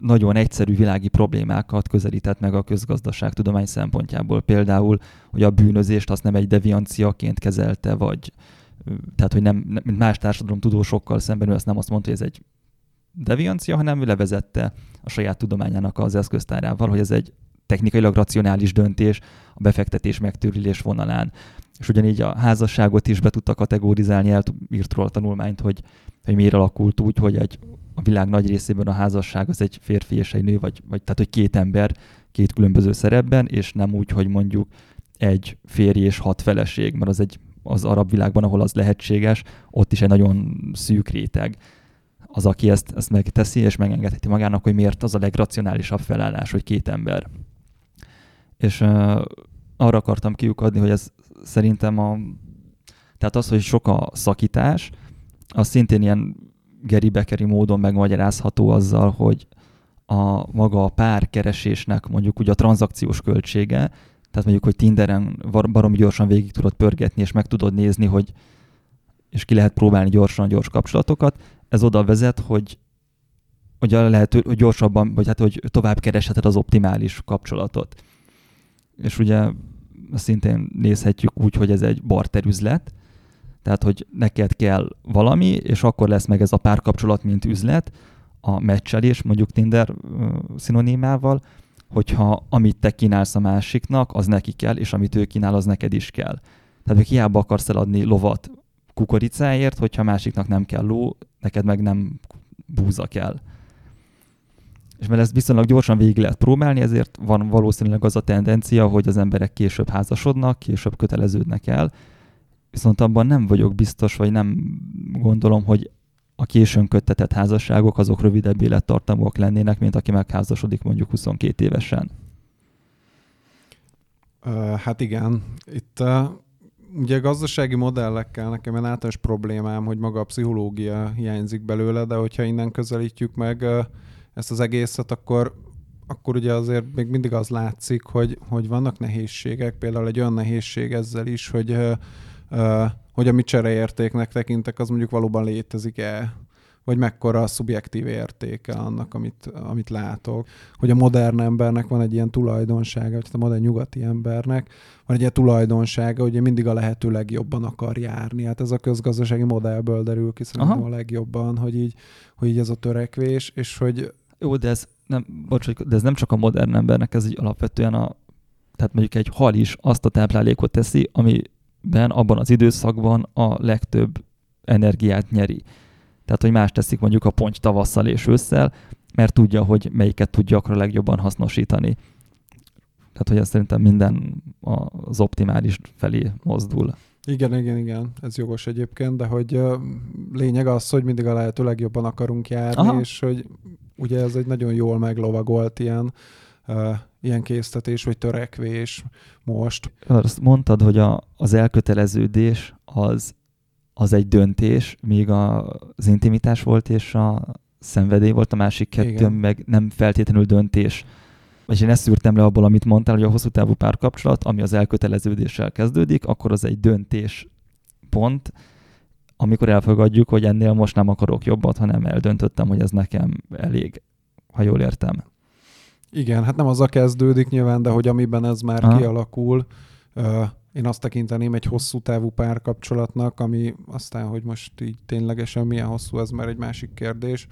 nagyon egyszerű világi problémákat közelített meg a közgazdaság tudomány szempontjából. Például, hogy a bűnözést azt nem egy devianciaként kezelte, vagy tehát, hogy nem, mint más társadalom tudósokkal szemben ő azt nem azt mondta, hogy ez egy deviancia, hanem ő levezette a saját tudományának az eszköztárával, hogy ez egy technikailag racionális döntés a befektetés megtérülés vonalán. És ugyanígy a házasságot is be tudta kategorizálni, elírt róla tanulmányt, hogy, hogy miért alakult úgy, hogy egy a világ nagy részében a házasság az egy férfi és egy nő, vagy, vagy tehát, hogy két ember két különböző szerepben, és nem úgy, hogy mondjuk egy férj és hat feleség, mert az egy az arab világban, ahol az lehetséges, ott is egy nagyon szűk réteg az, aki ezt, ezt megteszi, és megengedheti magának, hogy miért az a legracionálisabb felállás, hogy két ember. És uh, arra akartam kiukadni, hogy ez szerintem a... Tehát az, hogy sok a szakítás, az szintén ilyen Geri Bekeri módon megmagyarázható azzal, hogy a maga a párkeresésnek mondjuk ugye a tranzakciós költsége, tehát mondjuk, hogy Tinderen barom gyorsan végig tudod pörgetni, és meg tudod nézni, hogy és ki lehet próbálni gyorsan a gyors kapcsolatokat, ez oda vezet, hogy hogy lehető, hogy gyorsabban, vagy hát, hogy tovább keresheted az optimális kapcsolatot. És ugye szintén nézhetjük úgy, hogy ez egy barterüzlet, tehát, hogy neked kell valami, és akkor lesz meg ez a párkapcsolat, mint üzlet, a meccselés, mondjuk Tinder uh, szinonimával, hogyha amit te kínálsz a másiknak, az neki kell, és amit ő kínál, az neked is kell. Tehát, hogy hiába akarsz eladni lovat kukoricáért, hogyha másiknak nem kell ló, neked meg nem búza kell. És mert ezt viszonylag gyorsan végig lehet próbálni, ezért van valószínűleg az a tendencia, hogy az emberek később házasodnak, később köteleződnek el, viszont abban nem vagyok biztos, vagy nem gondolom, hogy a későn köttetett házasságok azok rövidebb élettartamúak lennének, mint aki megházasodik mondjuk 22 évesen. Hát igen, itt ugye a gazdasági modellekkel nekem egy általános problémám, hogy maga a pszichológia hiányzik belőle, de hogyha innen közelítjük meg ezt az egészet, akkor akkor ugye azért még mindig az látszik, hogy, hogy vannak nehézségek, például egy olyan nehézség ezzel is, hogy hogy amit csereértéknek tekintek, az mondjuk valóban létezik-e, vagy mekkora a szubjektív értéke annak, amit, amit látok. Hogy a modern embernek van egy ilyen tulajdonsága, vagy a modern nyugati embernek van egy ilyen tulajdonsága, hogy mindig a lehető legjobban akar járni. Hát ez a közgazdasági modellből derül ki szerintem a legjobban, hogy így, hogy így ez a törekvés, és hogy... Jó, de ez nem, bocs, de ez nem csak a modern embernek, ez így alapvetően a tehát mondjuk egy hal is azt a táplálékot teszi, ami ben abban az időszakban a legtöbb energiát nyeri. Tehát, hogy más teszik mondjuk a ponty tavasszal és ősszel, mert tudja, hogy melyiket tudja akkor a legjobban hasznosítani. Tehát, hogy ez szerintem minden az optimális felé mozdul. Igen, igen, igen, ez jogos egyébként, de hogy lényeg az, hogy mindig a lehető legjobban akarunk járni, Aha. és hogy ugye ez egy nagyon jól meglovagolt ilyen ilyen késztetés vagy törekvés most. Azt mondtad, hogy a, az elköteleződés az, az egy döntés, míg a, az intimitás volt és a szenvedély volt a másik kettő, Igen. meg nem feltétlenül döntés. Vagy én ezt szűrtem le abból, amit mondtál, hogy a hosszú távú párkapcsolat, ami az elköteleződéssel kezdődik, akkor az egy döntés pont, amikor elfogadjuk, hogy ennél most nem akarok jobbat, hanem eldöntöttem, hogy ez nekem elég, ha jól értem. Igen, hát nem az a kezdődik nyilván, de hogy amiben ez már Aha. kialakul, én azt tekinteném egy hosszú távú párkapcsolatnak, ami aztán, hogy most így ténylegesen milyen hosszú, ez már egy másik kérdés.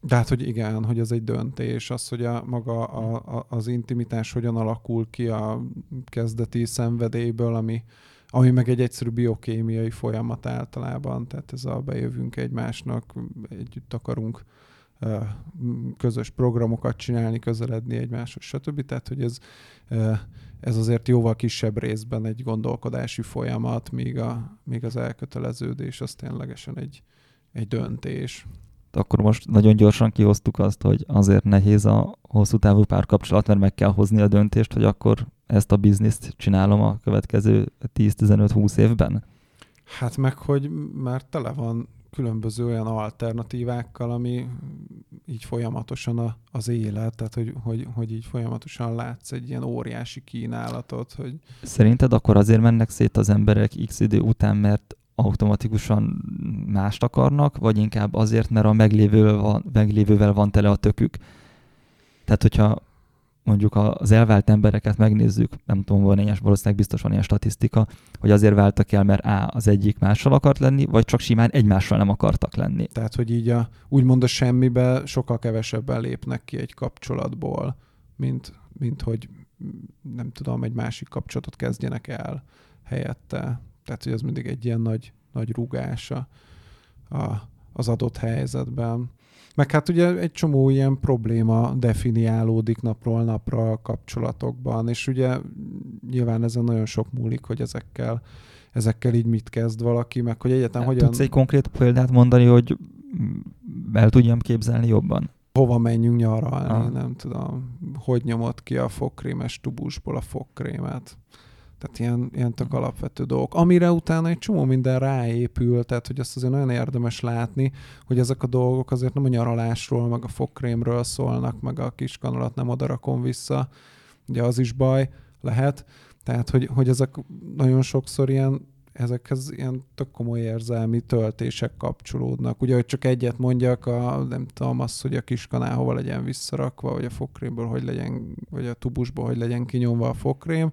De hát, hogy igen, hogy ez egy döntés, az, hogy a maga a, a, az intimitás hogyan alakul ki a kezdeti szenvedélyből, ami, ami meg egy egyszerű biokémiai folyamat általában, tehát ez a bejövünk egymásnak, együtt akarunk közös programokat csinálni, közeledni egymáshoz, stb. Tehát, hogy ez, ez azért jóval kisebb részben egy gondolkodási folyamat, míg, a, míg az elköteleződés az ténylegesen egy, egy döntés. Akkor most nagyon gyorsan kihoztuk azt, hogy azért nehéz a hosszú távú párkapcsolat, mert meg kell hozni a döntést, hogy akkor ezt a bizniszt csinálom a következő 10-15-20 évben? Hát meg, hogy már tele van különböző olyan alternatívákkal, ami így folyamatosan a, az élet, tehát hogy, hogy, hogy így folyamatosan látsz egy ilyen óriási kínálatot. Hogy... Szerinted akkor azért mennek szét az emberek x idő után, mert automatikusan mást akarnak, vagy inkább azért, mert a meglévővel van, meglévővel van tele a tökük? Tehát, hogyha mondjuk az elvált embereket megnézzük, nem tudom, van ilyen, valószínűleg biztos van ilyen statisztika, hogy azért váltak el, mert A, az egyik mással akart lenni, vagy csak simán egymással nem akartak lenni. Tehát, hogy így a, úgymond a semmibe sokkal kevesebben lépnek ki egy kapcsolatból, mint, mint hogy nem tudom, egy másik kapcsolatot kezdjenek el helyette. Tehát, hogy ez mindig egy ilyen nagy, nagy rúgása a, az adott helyzetben. Meg hát ugye egy csomó ilyen probléma definiálódik napról napra a kapcsolatokban, és ugye nyilván ezen nagyon sok múlik, hogy ezekkel, ezekkel így mit kezd valaki, meg hogy egyetem hogyan... Tudsz egy konkrét példát mondani, hogy el tudjam képzelni jobban? Hova menjünk nyaralni, ah. nem tudom. Hogy nyomott ki a fogkrémes tubusból a fogkrémet. Tehát ilyen, ilyen tök alapvető dolgok. Amire utána egy csomó minden ráépül, tehát hogy azt azért nagyon érdemes látni, hogy ezek a dolgok azért nem a nyaralásról, meg a fogkrémről szólnak, meg a kis kanalat nem odarakom vissza, ugye az is baj lehet. Tehát, hogy, hogy ezek nagyon sokszor ilyen ezekhez ilyen tök komoly érzelmi töltések kapcsolódnak. Ugye, hogy csak egyet mondjak, a, nem tudom, az, hogy a kiskanál hova legyen visszarakva, vagy a fogkrémből hogy legyen, vagy a tubusból hogy legyen kinyomva a fogkrém,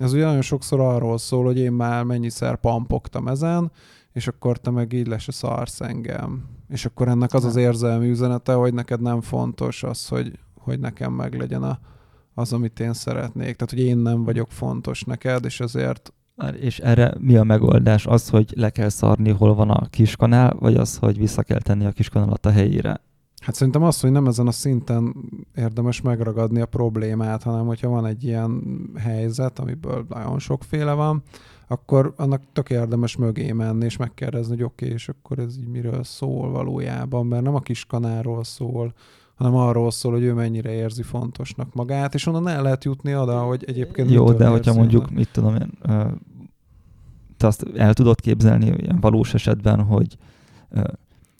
ez ugye nagyon sokszor arról szól, hogy én már mennyiszer pampogtam ezen, és akkor te meg így le se szarsz engem. És akkor ennek az az érzelmi üzenete, hogy neked nem fontos az, hogy, hogy nekem meg legyen a, az, amit én szeretnék. Tehát, hogy én nem vagyok fontos neked, és ezért és erre mi a megoldás? Az, hogy le kell szarni, hol van a kiskanál, vagy az, hogy vissza kell tenni a kiskanalat a helyére? Hát szerintem az, hogy nem ezen a szinten érdemes megragadni a problémát, hanem hogyha van egy ilyen helyzet, amiből nagyon sokféle van, akkor annak tök érdemes mögé menni, és megkérdezni, hogy oké, okay, és akkor ez így miről szól valójában, mert nem a kis kanáról szól, hanem arról szól, hogy ő mennyire érzi fontosnak magát, és onnan el lehet jutni oda, hogy egyébként Jó, de hogyha mondjuk, meg. mit tudom én, te azt el tudod képzelni ilyen valós esetben, hogy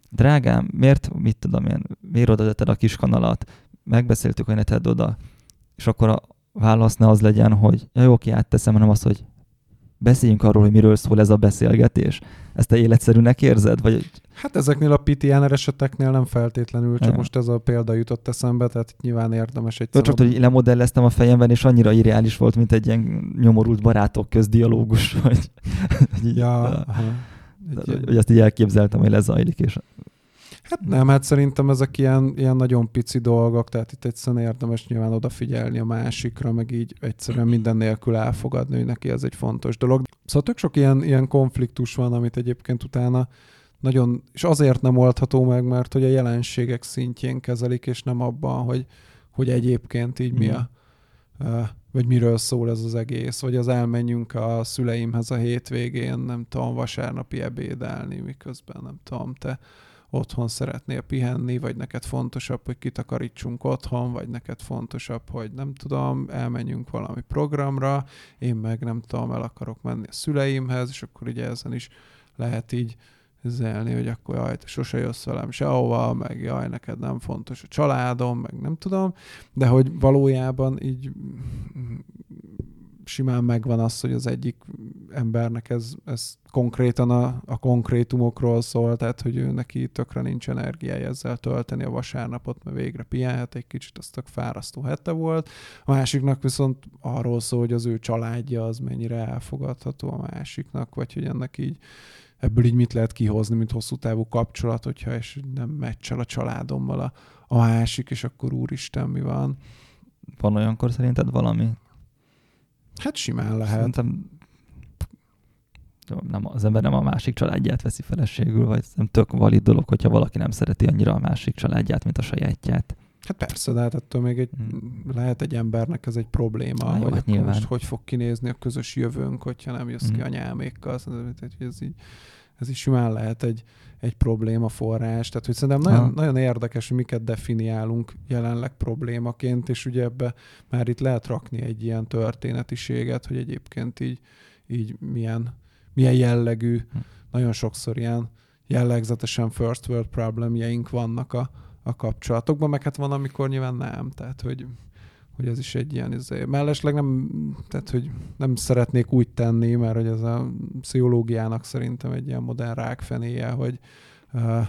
drágám, miért, mit tudom én, miért oda a kis kanalat, megbeszéltük, hogy ne tedd oda, és akkor a válasz ne az legyen, hogy ja, jó, oké, átteszem, hanem az, hogy beszéljünk arról, hogy miről szól ez a beszélgetés. Ezt te életszerűnek érzed? Vagy... Hát ezeknél a PTNR eseteknél nem feltétlenül, csak ja. most ez a példa jutott eszembe, tehát nyilván érdemes egy Csak, hogy lemodelleztem a fejemben, és annyira irreális volt, mint egy ilyen nyomorult barátok közdialógus, hogy... ja, aha. Tehát, hogy, hogy azt így elképzeltem, hogy lezajlik, és Hát nem, hát szerintem ezek ilyen, ilyen nagyon pici dolgok, tehát itt egyszerűen érdemes nyilván odafigyelni a másikra, meg így egyszerűen minden nélkül elfogadni, hogy neki ez egy fontos dolog. Szóval tök sok ilyen, ilyen konfliktus van, amit egyébként utána nagyon, és azért nem oldható meg, mert hogy a jelenségek szintjén kezelik, és nem abban, hogy, hogy egyébként így mi a, vagy miről szól ez az egész, vagy az elmenjünk a szüleimhez a hétvégén, nem tudom, vasárnapi ebédelni, miközben nem tudom, te otthon szeretnél pihenni, vagy neked fontosabb, hogy kitakarítsunk otthon, vagy neked fontosabb, hogy nem tudom, elmenjünk valami programra, én meg nem tudom, el akarok menni a szüleimhez, és akkor ugye ezen is lehet így zelni, hogy akkor jaj, te sose jössz velem sehova, meg jaj, neked nem fontos a családom, meg nem tudom, de hogy valójában így simán megvan az, hogy az egyik embernek ez, ez konkrétan a, a konkrétumokról szól, tehát hogy ő neki tökre nincs energiája ezzel tölteni a vasárnapot, mert végre pihenhet egy kicsit, az tök fárasztó hete volt. A másiknak viszont arról szól, hogy az ő családja az mennyire elfogadható a másiknak, vagy hogy ennek így ebből így mit lehet kihozni, mint hosszú távú kapcsolat, hogyha és nem meccsel a családommal a, a másik, és akkor úristen, mi van. Van olyankor szerinted valami? Hát simán lehet. Szerintem nem, az ember nem a másik családját veszi feleségül, vagy nem tök valid dolog, hogyha valaki nem szereti annyira a másik családját, mint a sajátját. Hát persze, de hát ettől még egy, hmm. lehet egy embernek ez egy probléma, Na, hogy hát nyilván. most hogy fog kinézni a közös jövőnk, hogyha nem jössz ki Hmm. anyámékkal. Szerintem, tehát, hogy ez így, ez is simán lehet egy, egy probléma forrás. Tehát, hogy szerintem nagyon, nagyon érdekes, hogy miket definiálunk jelenleg problémaként, és ugye ebbe már itt lehet rakni egy ilyen történetiséget, hogy egyébként így, így milyen, milyen jellegű, Hm. nagyon sokszor ilyen jellegzetesen first world problemjeink vannak a, a kapcsolatokban, meg hát van, amikor nyilván nem, tehát hogy, hogy ez is egy ilyen, izé. mellesleg nem, tehát hogy nem szeretnék úgy tenni, mert hogy ez a pszichológiának szerintem egy ilyen modern rákfenéje, hogy, uh,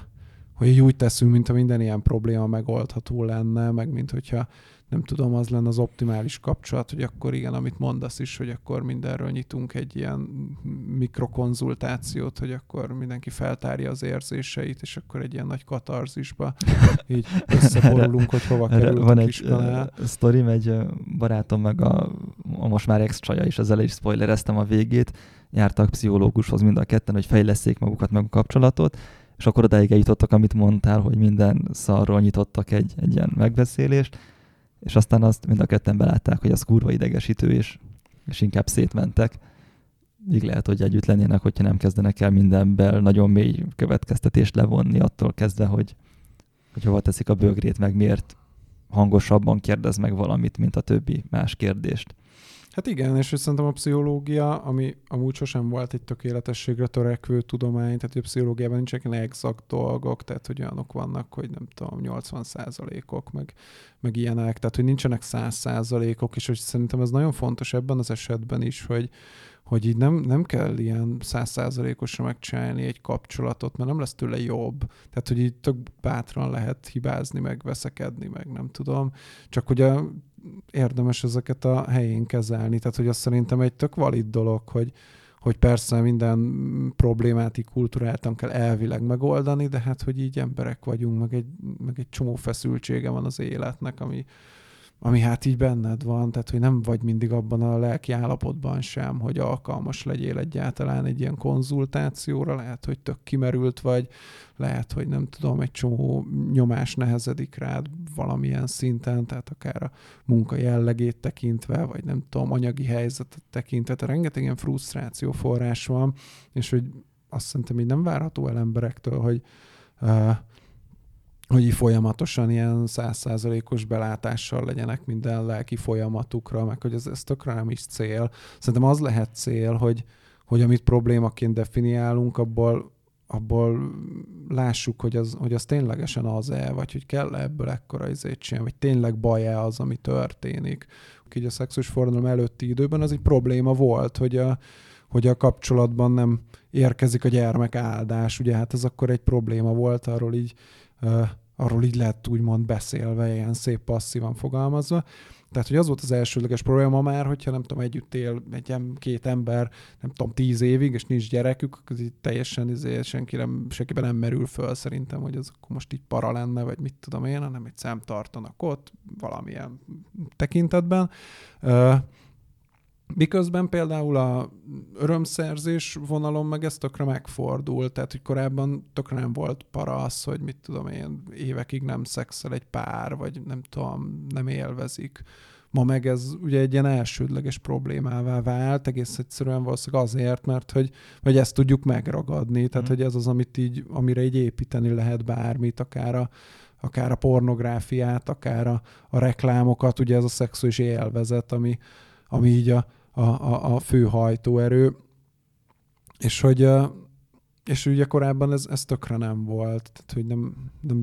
hogy így úgy teszünk, mint minden ilyen probléma megoldható lenne, meg mint hogyha nem tudom, az lenne az optimális kapcsolat, hogy akkor igen, amit mondasz is, hogy akkor mindenről nyitunk egy ilyen mikrokonzultációt, hogy akkor mindenki feltárja az érzéseit, és akkor egy ilyen nagy katarzisba így összeborulunk, hogy hova Erre került van egy kanál. sztorim, egy barátom meg a, a most már ex-csaja is, ezzel is spoilereztem a végét, jártak pszichológushoz mind a ketten, hogy fejleszték magukat meg a kapcsolatot, és akkor odáig eljutottak, amit mondtál, hogy minden szarról nyitottak egy, egy ilyen megbeszélést, és aztán azt mind a ketten belátták, hogy az kurva idegesítő, és, és inkább szétmentek. Így lehet, hogy együtt lennének, hogyha nem kezdenek el mindenből nagyon mély következtetést levonni attól kezdve, hogy, hogy hova teszik a bögrét, meg miért hangosabban kérdez meg valamit, mint a többi más kérdést. Hát igen, és szerintem a pszichológia, ami amúgy sosem volt egy tökéletességre törekvő tudomány, tehát a pszichológiában nincsenek ilyen exakt dolgok, tehát hogy olyanok vannak, hogy nem tudom, 80 százalékok, meg, meg ilyenek, tehát hogy nincsenek 100 százalékok, és hogy szerintem ez nagyon fontos ebben az esetben is, hogy, hogy így nem, nem kell ilyen százszázalékosra megcsinálni egy kapcsolatot, mert nem lesz tőle jobb. Tehát, hogy így tök bátran lehet hibázni, meg veszekedni, meg nem tudom. Csak ugye érdemes ezeket a helyén kezelni. Tehát, hogy azt szerintem egy tök valid dolog, hogy, hogy persze minden problémát így kulturáltan kell elvileg megoldani, de hát, hogy így emberek vagyunk, meg egy, meg egy csomó feszültsége van az életnek, ami, ami hát így benned van, tehát hogy nem vagy mindig abban a lelki állapotban sem, hogy alkalmas legyél egyáltalán egy ilyen konzultációra, lehet, hogy tök kimerült vagy, lehet, hogy nem tudom, egy csomó nyomás nehezedik rád valamilyen szinten, tehát akár a munka jellegét tekintve, vagy nem tudom, anyagi helyzetet tekintve, tehát rengeteg ilyen frusztráció forrás van, és hogy azt szerintem így nem várható el emberektől, hogy uh, hogy folyamatosan ilyen százszázalékos belátással legyenek minden lelki folyamatukra, meg hogy ez, ez tökre nem is cél. Szerintem az lehet cél, hogy, hogy amit problémaként definiálunk, abból, abból lássuk, hogy az, hogy az ténylegesen az-e, vagy hogy kell ebből ekkora izét csinálni, vagy tényleg baj-e az, ami történik. Így a szexuális forradalom előtti időben az egy probléma volt, hogy a, hogy a kapcsolatban nem érkezik a gyermek áldás. Ugye hát ez akkor egy probléma volt, arról így arról így lett úgymond beszélve, ilyen szép passzívan fogalmazva. Tehát, hogy az volt az elsődleges probléma már, hogyha nem tudom, együtt él egy két ember, nem tudom, tíz évig, és nincs gyerekük, az így teljesen izé, senki nem, senkiben nem merül föl szerintem, hogy az akkor most így para lenne, vagy mit tudom én, hanem egy szem tartanak ott valamilyen tekintetben. Miközben például a örömszerzés vonalon meg ez tökre megfordult, tehát hogy korábban tökre nem volt para az, hogy mit tudom én, évekig nem szexel egy pár, vagy nem tudom, nem élvezik. Ma meg ez ugye egy ilyen elsődleges problémává vált, egész egyszerűen valószínűleg azért, mert hogy, hogy ezt tudjuk megragadni, tehát Mm. hogy ez az, amit így, amire így építeni lehet bármit, akár a, akár a pornográfiát, akár a, a reklámokat, ugye ez a szexuális élvezet, ami, ami így a, a, a, a fő hajtóerő, és hogy és ugye korábban ez, ez tökre nem volt, tehát hogy nem, nem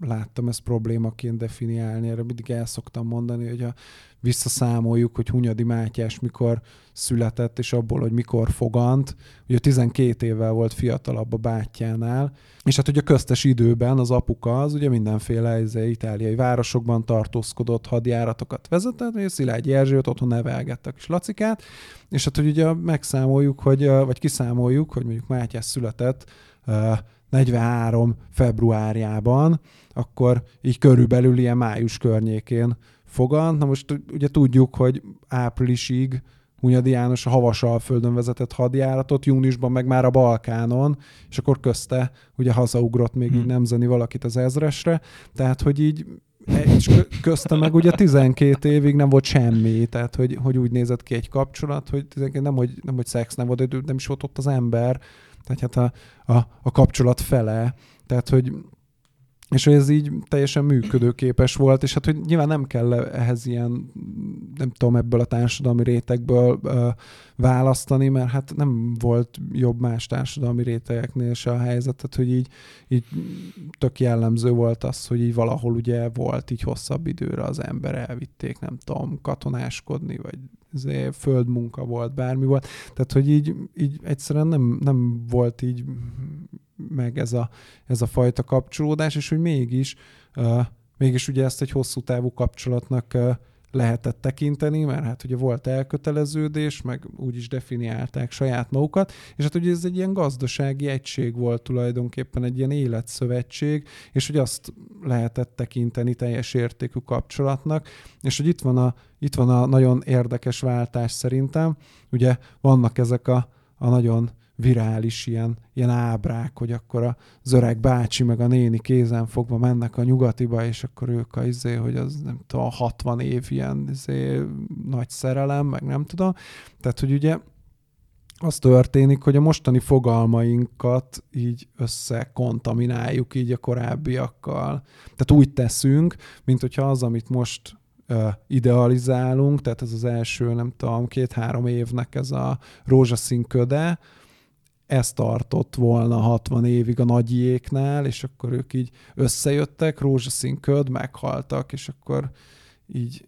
láttam ezt problémaként definiálni, erre mindig el szoktam mondani, hogy a visszaszámoljuk, hogy Hunyadi Mátyás mikor született, és abból, hogy mikor fogant. Ugye 12 évvel volt fiatalabb a bátyjánál, és hát ugye köztes időben az apuka az ugye mindenféle ez, itáliai városokban tartózkodott, hadjáratokat vezetett, és Szilágyi Erzsőt otthon nevelgette a kis Lacikát, és hát hogy ugye megszámoljuk, hogy, vagy kiszámoljuk, hogy mondjuk Mátyás született 43 februárjában, akkor így körülbelül ilyen május környékén fogant. Na most ugye tudjuk, hogy áprilisig Hunyadi János a Havasalföldön vezetett hadjáratot, júniusban meg már a Balkánon, és akkor közte ugye hazaugrott még hmm. így nemzeni valakit az ezresre, tehát hogy így e, és közte meg ugye 12 évig nem volt semmi, tehát hogy, hogy úgy nézett ki egy kapcsolat, hogy nem, hogy, nem, hogy szex nem volt, nem is volt ott az ember, tehát hát a, a, a kapcsolat fele, tehát hogy és hogy ez így teljesen működőképes volt, és hát hogy nyilván nem kell ehhez ilyen, nem tudom, ebből a társadalmi rétegből ö, választani, mert hát nem volt jobb más társadalmi rétegeknél se a helyzet, tehát hogy így, így tök jellemző volt az, hogy így valahol ugye volt így hosszabb időre az ember elvitték, nem tudom, katonáskodni, vagy földmunka volt, bármi volt. Tehát, hogy így, így egyszerűen nem, nem volt így meg ez a, ez a fajta kapcsolódás, és hogy mégis, uh, mégis ugye ezt egy hosszú távú kapcsolatnak uh, lehetett tekinteni, mert hát ugye volt elköteleződés, meg úgy is definiálták saját magukat, és hát ugye ez egy ilyen gazdasági egység volt tulajdonképpen, egy ilyen életszövetség, és hogy azt lehetett tekinteni teljes értékű kapcsolatnak, és hogy itt van a, itt van a nagyon érdekes váltás szerintem, ugye vannak ezek a, a nagyon virális ilyen, ilyen ábrák, hogy akkor az öreg bácsi meg a néni kézen fogva mennek a nyugatiba, és akkor ők a izé, hogy az nem tudom, 60 év ilyen izé, nagy szerelem, meg nem tudom. Tehát, hogy ugye az történik, hogy a mostani fogalmainkat így összekontamináljuk így a korábbiakkal. Tehát úgy teszünk, mint hogyha az, amit most idealizálunk, tehát ez az első, nem tudom, két-három évnek ez a rózsaszín köde, ez tartott volna 60 évig a nagyiéknál, és akkor ők így összejöttek, rózsaszín köd, meghaltak, és akkor így,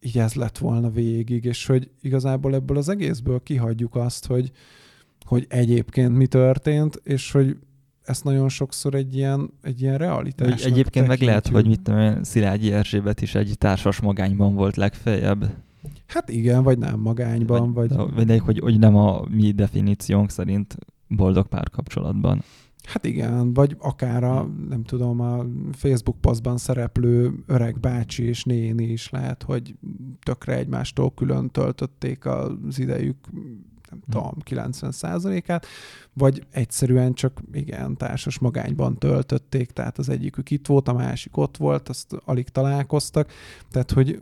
így ez lett volna végig, és hogy igazából ebből az egészből kihagyjuk azt, hogy, hogy egyébként mi történt, és hogy ezt nagyon sokszor egy ilyen, egy ilyen realitás. Egyébként tekintjük. meg lehet, hogy mit tudom, Szilágyi Erzsébet is egy társas magányban volt legfeljebb. Hát igen, vagy nem magányban, vagy... Vagy, vagy hogy, hogy nem a mi definíciónk szerint boldog párkapcsolatban. Hát igen, vagy akár a, nem tudom, a Facebook posztban szereplő öreg bácsi és néni is lehet, hogy tökre egymástól külön töltötték az idejük, nem hm. tudom, 90%-át, vagy egyszerűen csak igen, társas magányban töltötték, tehát az egyikük itt volt, a másik ott volt, azt alig találkoztak, tehát hogy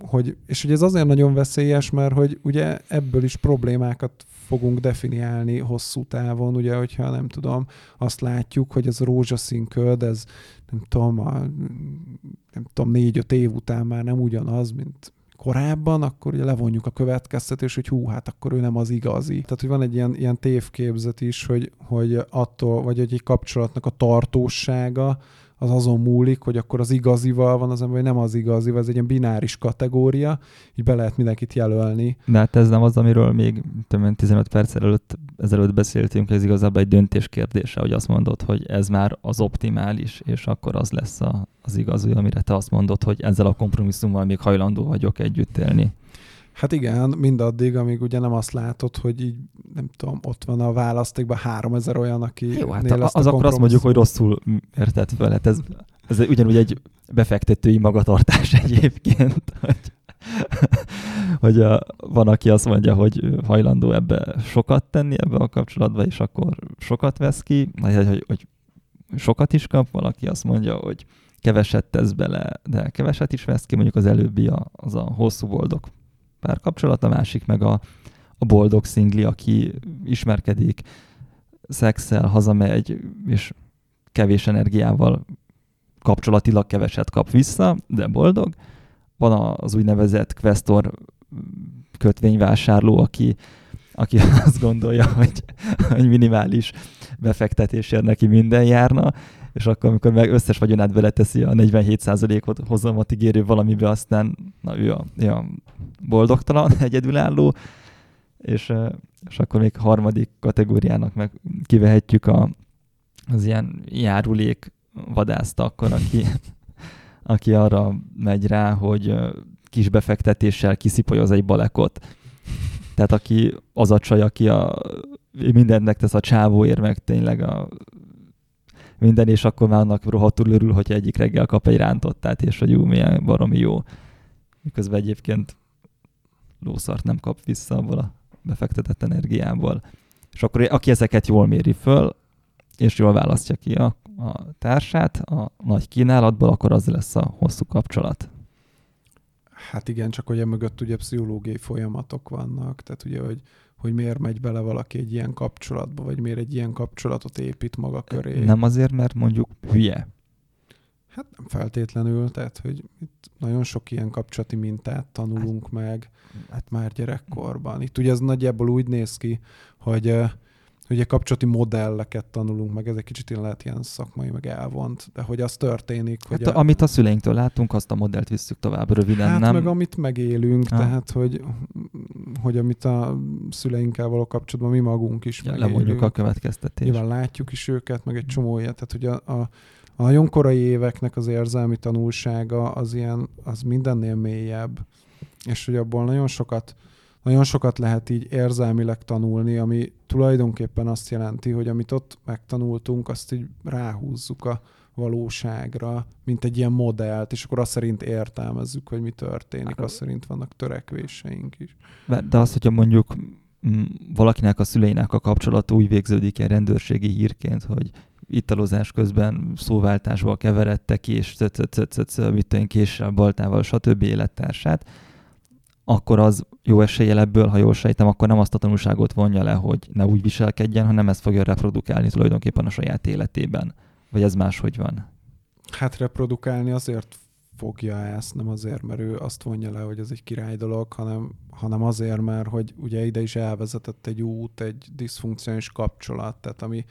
hogy, és ugye ez azért nagyon veszélyes, mert hogy ugye ebből is problémákat fogunk definiálni hosszú távon, ugye, hogyha nem tudom, azt látjuk, hogy ez rózsaszín köd, ez nem tudom, a, nem tudom, négy-öt év után már nem ugyanaz, mint korábban, akkor ugye levonjuk a következtetés, hogy hú, hát akkor ő nem az igazi. Tehát, hogy van egy ilyen, ilyen tévképzet is, hogy, hogy attól, vagy hogy egy kapcsolatnak a tartósága, az azon múlik, hogy akkor az igazival van az ember, vagy nem az igazival, ez egy ilyen bináris kategória, így be lehet mindenkit jelölni. De hát ez nem az, amiről még 15 perc előtt, ezelőtt beszéltünk, ez igazából egy döntés kérdése, hogy azt mondod, hogy ez már az optimális, és akkor az lesz a, az igazi, amire te azt mondod, hogy ezzel a kompromisszummal még hajlandó vagyok együtt élni. Hát igen, mindaddig, amíg ugye nem azt látod, hogy így, nem tudom, ott van a választékban 3000 olyan, aki Jó, hát az akkor azt mondjuk, hogy rosszul értett fel. Hát ez, ez ugyanúgy egy befektetői magatartás egyébként, hogy, hogy a, van, aki azt mondja, hogy hajlandó ebbe sokat tenni ebbe a kapcsolatba, és akkor sokat vesz ki, vagy hogy, hogy sokat is kap, valaki azt mondja, hogy keveset tesz bele, de keveset is vesz ki, mondjuk az előbbi a, az a hosszú boldog párkapcsolat, a másik meg a, a boldog szingli, aki ismerkedik, szexel, hazamegy, és kevés energiával kapcsolatilag keveset kap vissza, de boldog. Van az úgynevezett Questor kötvényvásárló, aki, aki azt gondolja, hogy, hogy minimális befektetésért neki minden járna, és akkor, amikor meg összes vagyonát beleteszi a 47%-ot hozamat ígérő valamibe, aztán na, ő a, ő a boldogtalan, egyedülálló, és, és akkor még harmadik kategóriának meg kivehetjük a, az ilyen járulék vadászta akkor, aki, aki arra megy rá, hogy kis befektetéssel kiszipolyoz egy balekot. Tehát aki az a csaj, aki a, mindent megtesz a csávóért, meg tényleg a minden, és akkor már annak rohadtul örül, hogy egyik reggel kap egy rántottát, és hogy jó, milyen baromi jó. Miközben egyébként lószart nem kap vissza abból a befektetett energiából. És akkor aki ezeket jól méri föl, és jól választja ki a, a társát a nagy kínálatból, akkor az lesz a hosszú kapcsolat. Hát igen, csak hogy mögött ugye pszichológiai folyamatok vannak, tehát ugye, hogy, hogy miért megy bele valaki egy ilyen kapcsolatba, vagy miért egy ilyen kapcsolatot épít maga köré. Nem azért, mert mondjuk hülye. Hát nem feltétlenül, tehát hogy itt nagyon sok ilyen kapcsolati mintát tanulunk hát, meg hát már gyerekkorban. Itt ugye ez nagyjából úgy néz ki, hogy ugye kapcsolati modelleket tanulunk meg, ez egy kicsit ilyen lehet ilyen szakmai, meg elvont, de hogy az történik, hát hogy... A, amit a szüleinktől látunk, azt a modellt visszük tovább röviden, hát nem? meg amit megélünk, ha. tehát hogy, hogy amit a szüleinkkel való kapcsolatban mi magunk is ja, megélünk. Lemondjuk a következtetést. Nyilván látjuk is őket, meg egy csomó ilyet, tehát hogy a, a, a nagyon korai éveknek az érzelmi tanulsága az ilyen, az mindennél mélyebb, és hogy abból nagyon sokat nagyon sokat lehet így érzelmileg tanulni, ami tulajdonképpen azt jelenti, hogy amit ott megtanultunk, azt így ráhúzzuk a valóságra, mint egy ilyen modellt, és akkor azt szerint értelmezzük, hogy mi történik, azt szerint vannak törekvéseink is. De az, hogyha mondjuk valakinek a szüleinek a kapcsolata úgy végződik egy rendőrségi hírként, hogy italozás közben szóváltásból keveredtek és mit tudom, késsel, baltával, stb. élettársát, akkor az jó eséllyel ebből, ha jól sejtem, akkor nem azt a tanulságot vonja le, hogy ne úgy viselkedjen, hanem ezt fogja reprodukálni tulajdonképpen a saját életében. Vagy ez máshogy van? Hát reprodukálni azért fogja ezt, nem azért, mert ő azt vonja le, hogy ez egy király dolog, hanem, hanem azért, mert hogy ugye ide is elvezetett egy út, egy diszfunkciós kapcsolat, tehát ami,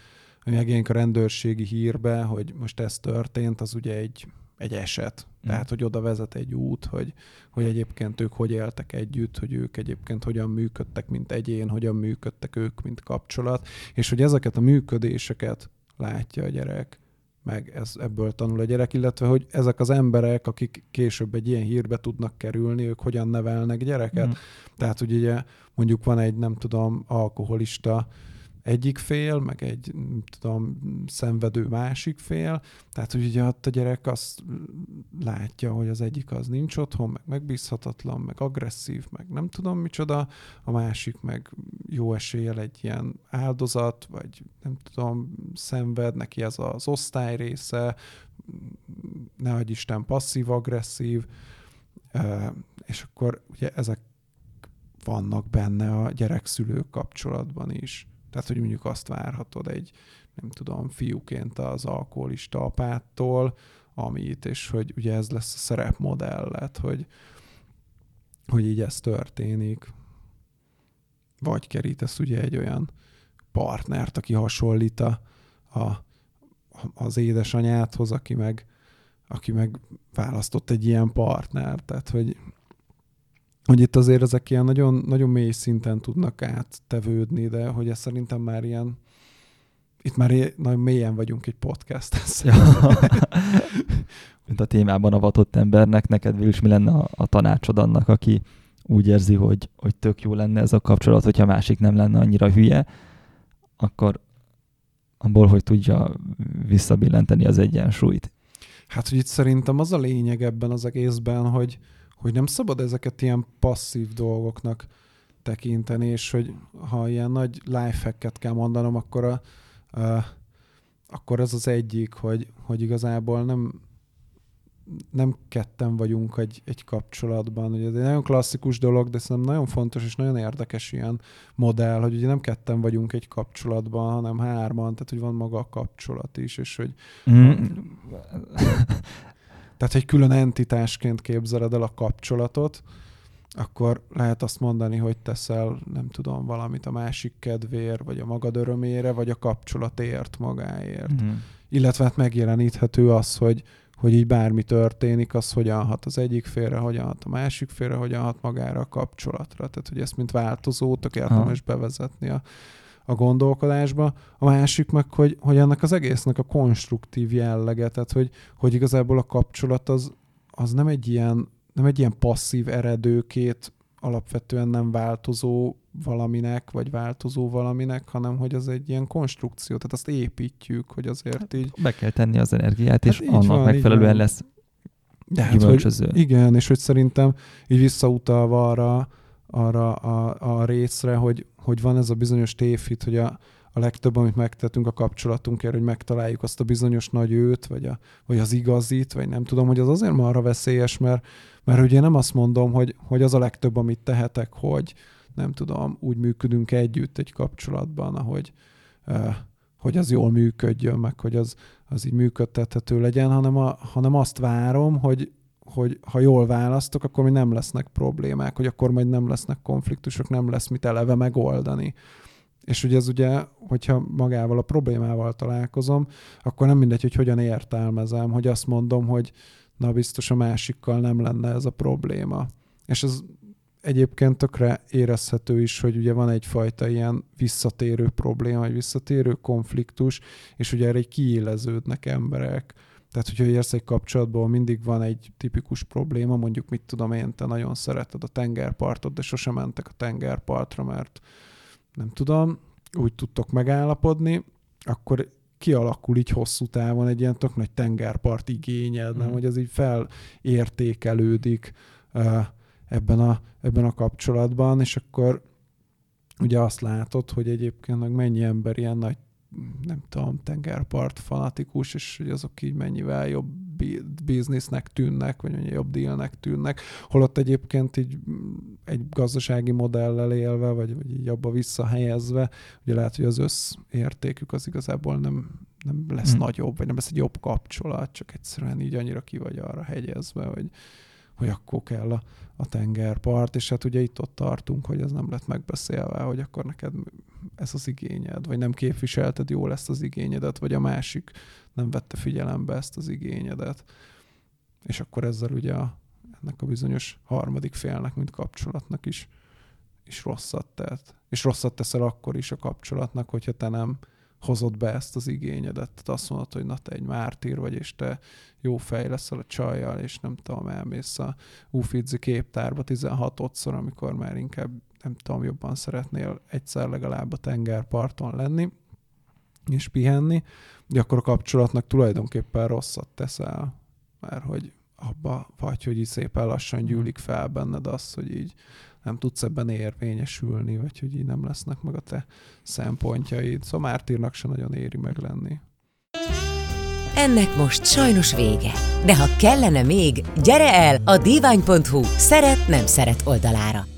ami megjelenik a rendőrségi hírbe, hogy most ez történt, az ugye egy egy eset. Mm. Tehát, hogy oda vezet egy út, hogy, hogy egyébként ők hogy éltek együtt, hogy ők egyébként hogyan működtek, mint egyén, hogyan működtek ők, mint kapcsolat, és hogy ezeket a működéseket látja a gyerek, meg ez, ebből tanul a gyerek, illetve hogy ezek az emberek, akik később egy ilyen hírbe tudnak kerülni, ők hogyan nevelnek gyereket. Mm. Tehát, hogy ugye mondjuk van egy, nem tudom, alkoholista egyik fél, meg egy, tudom, szenvedő másik fél. Tehát, hogy ugye ott a gyerek azt látja, hogy az egyik az nincs otthon, meg megbízhatatlan, meg agresszív, meg nem tudom micsoda, a másik meg jó eséllyel egy ilyen áldozat, vagy nem tudom, szenved, neki ez az osztály része, ne Isten passzív-agresszív, és akkor ugye ezek vannak benne a gyerek-szülők kapcsolatban is. Tehát, hogy mondjuk azt várhatod egy, nem tudom, fiúként az alkoholista apától, amit, és hogy ugye ez lesz a szerepmodellet, hogy, hogy így ez történik. Vagy kerítesz ugye egy olyan partnert, aki hasonlít a, a, az édesanyádhoz, aki meg, aki meg választott egy ilyen partnert. Tehát, hogy hogy itt azért ezek ilyen nagyon, nagyon mély szinten tudnak áttevődni, de hogy ez szerintem már ilyen, itt már nagyon mélyen vagyunk egy podcast. Ja. Mint a témában avatott embernek, neked is mi lenne a, a tanácsod annak, aki úgy érzi, hogy, hogy tök jó lenne ez a kapcsolat, hogyha a másik nem lenne annyira hülye, akkor abból, hogy tudja visszabillenteni az egyensúlyt. Hát, hogy itt szerintem az a lényeg ebben az egészben, hogy, hogy nem szabad ezeket ilyen passzív dolgoknak tekinteni, és hogy ha ilyen nagy lifehacket kell mondanom, akkor, a, a, akkor ez az egyik, hogy, hogy igazából nem, nem ketten vagyunk egy, egy kapcsolatban. Ugye ez egy nagyon klasszikus dolog, de szerintem nagyon fontos és nagyon érdekes ilyen modell, hogy ugye nem ketten vagyunk egy kapcsolatban, hanem hárman, tehát hogy van maga a kapcsolat is, és hogy mm. Tehát, hogy külön entitásként képzeled el a kapcsolatot, akkor lehet azt mondani, hogy teszel, nem tudom, valamit a másik kedvéért, vagy a magad örömére, vagy a kapcsolatért magáért. Mm. illetve hát megjeleníthető az, hogy, hogy így bármi történik, az hogyan hat az egyik félre, hogyan hat a másik félre, hogyan hat magára a kapcsolatra. Tehát, hogy ezt mint változót érdemes bevezetni a, a gondolkodásba. A másik meg, hogy, hogy ennek az egésznek a konstruktív jellege, tehát hogy, hogy igazából a kapcsolat az, az nem egy ilyen nem egy ilyen passzív eredőkét alapvetően nem változó valaminek, vagy változó valaminek, hanem hogy az egy ilyen konstrukció, tehát azt építjük, hogy azért hát, így... Be kell tenni az energiát, és hát annak van, megfelelően lesz de hát, hogy, igen, és hogy szerintem így visszautalva arra, arra a, a részre, hogy, hogy van ez a bizonyos tévhit, hogy a, a legtöbb, amit megtettünk a kapcsolatunkért, hogy megtaláljuk azt a bizonyos nagy őt, vagy, a, vagy az igazit, vagy nem tudom, hogy az azért arra veszélyes, mert, mert ugye nem azt mondom, hogy, hogy az a legtöbb, amit tehetek, hogy nem tudom, úgy működünk együtt egy kapcsolatban, ahogy uh, hogy az jól működjön, meg hogy az, az így működtethető legyen, hanem, a, hanem azt várom, hogy, hogy ha jól választok, akkor mi nem lesznek problémák, hogy akkor majd nem lesznek konfliktusok, nem lesz mit eleve megoldani. És ugye ez ugye, hogyha magával a problémával találkozom, akkor nem mindegy, hogy hogyan értelmezem, hogy azt mondom, hogy na biztos a másikkal nem lenne ez a probléma. És ez egyébként tökre érezhető is, hogy ugye van egyfajta ilyen visszatérő probléma, egy visszatérő konfliktus, és ugye erre kiéleződnek emberek. Tehát, hogyha érsz egy kapcsolatból, mindig van egy tipikus probléma, mondjuk mit tudom én, te nagyon szereted a tengerpartot, de sosem mentek a tengerpartra, mert nem tudom, úgy tudtok megállapodni, akkor kialakul így hosszú távon egy ilyen tök nagy tengerpart igényed, mm. nem, mhm. hogy az így felértékelődik ebben a, ebben a kapcsolatban, és akkor ugye azt látod, hogy egyébként meg mennyi ember ilyen nagy nem tudom, tengerpart fanatikus, és hogy azok így mennyivel jobb biznisznek tűnnek, vagy mennyi jobb dílnek tűnnek, holott egyébként így egy gazdasági modellel élve, vagy, vagy így abba visszahelyezve, ugye lehet, hogy az összértékük az igazából nem, nem lesz hmm. nagyobb, vagy nem lesz egy jobb kapcsolat, csak egyszerűen így annyira ki vagy arra hegyezve, hogy, hogy akkor kell a, a tengerpart, és hát ugye itt ott tartunk, hogy ez nem lett megbeszélve, hogy akkor neked ez az igényed, vagy nem képviselted jól ezt az igényedet, vagy a másik nem vette figyelembe ezt az igényedet. És akkor ezzel ugye a, ennek a bizonyos harmadik félnek, mint kapcsolatnak is, is rosszat tett. És rosszat teszel akkor is a kapcsolatnak, hogyha te nem hozod be ezt az igényedet. Tehát azt mondod, hogy na te egy mártír vagy, és te jó fej leszel a csajjal, és nem tudom, elmész a Uffizi képtárba 16-szor, amikor már inkább nem tudom, jobban szeretnél egyszer legalább a tengerparton lenni, és pihenni, de akkor a kapcsolatnak tulajdonképpen rosszat teszel, mert hogy abba vagy, hogy így szépen lassan gyűlik fel benned az, hogy így nem tudsz ebben érvényesülni, vagy hogy így nem lesznek meg a te szempontjaid. Szóval Mártírnak se nagyon éri meg lenni. Ennek most sajnos vége. De ha kellene még, gyere el a divány.hu szeret-nem szeret oldalára.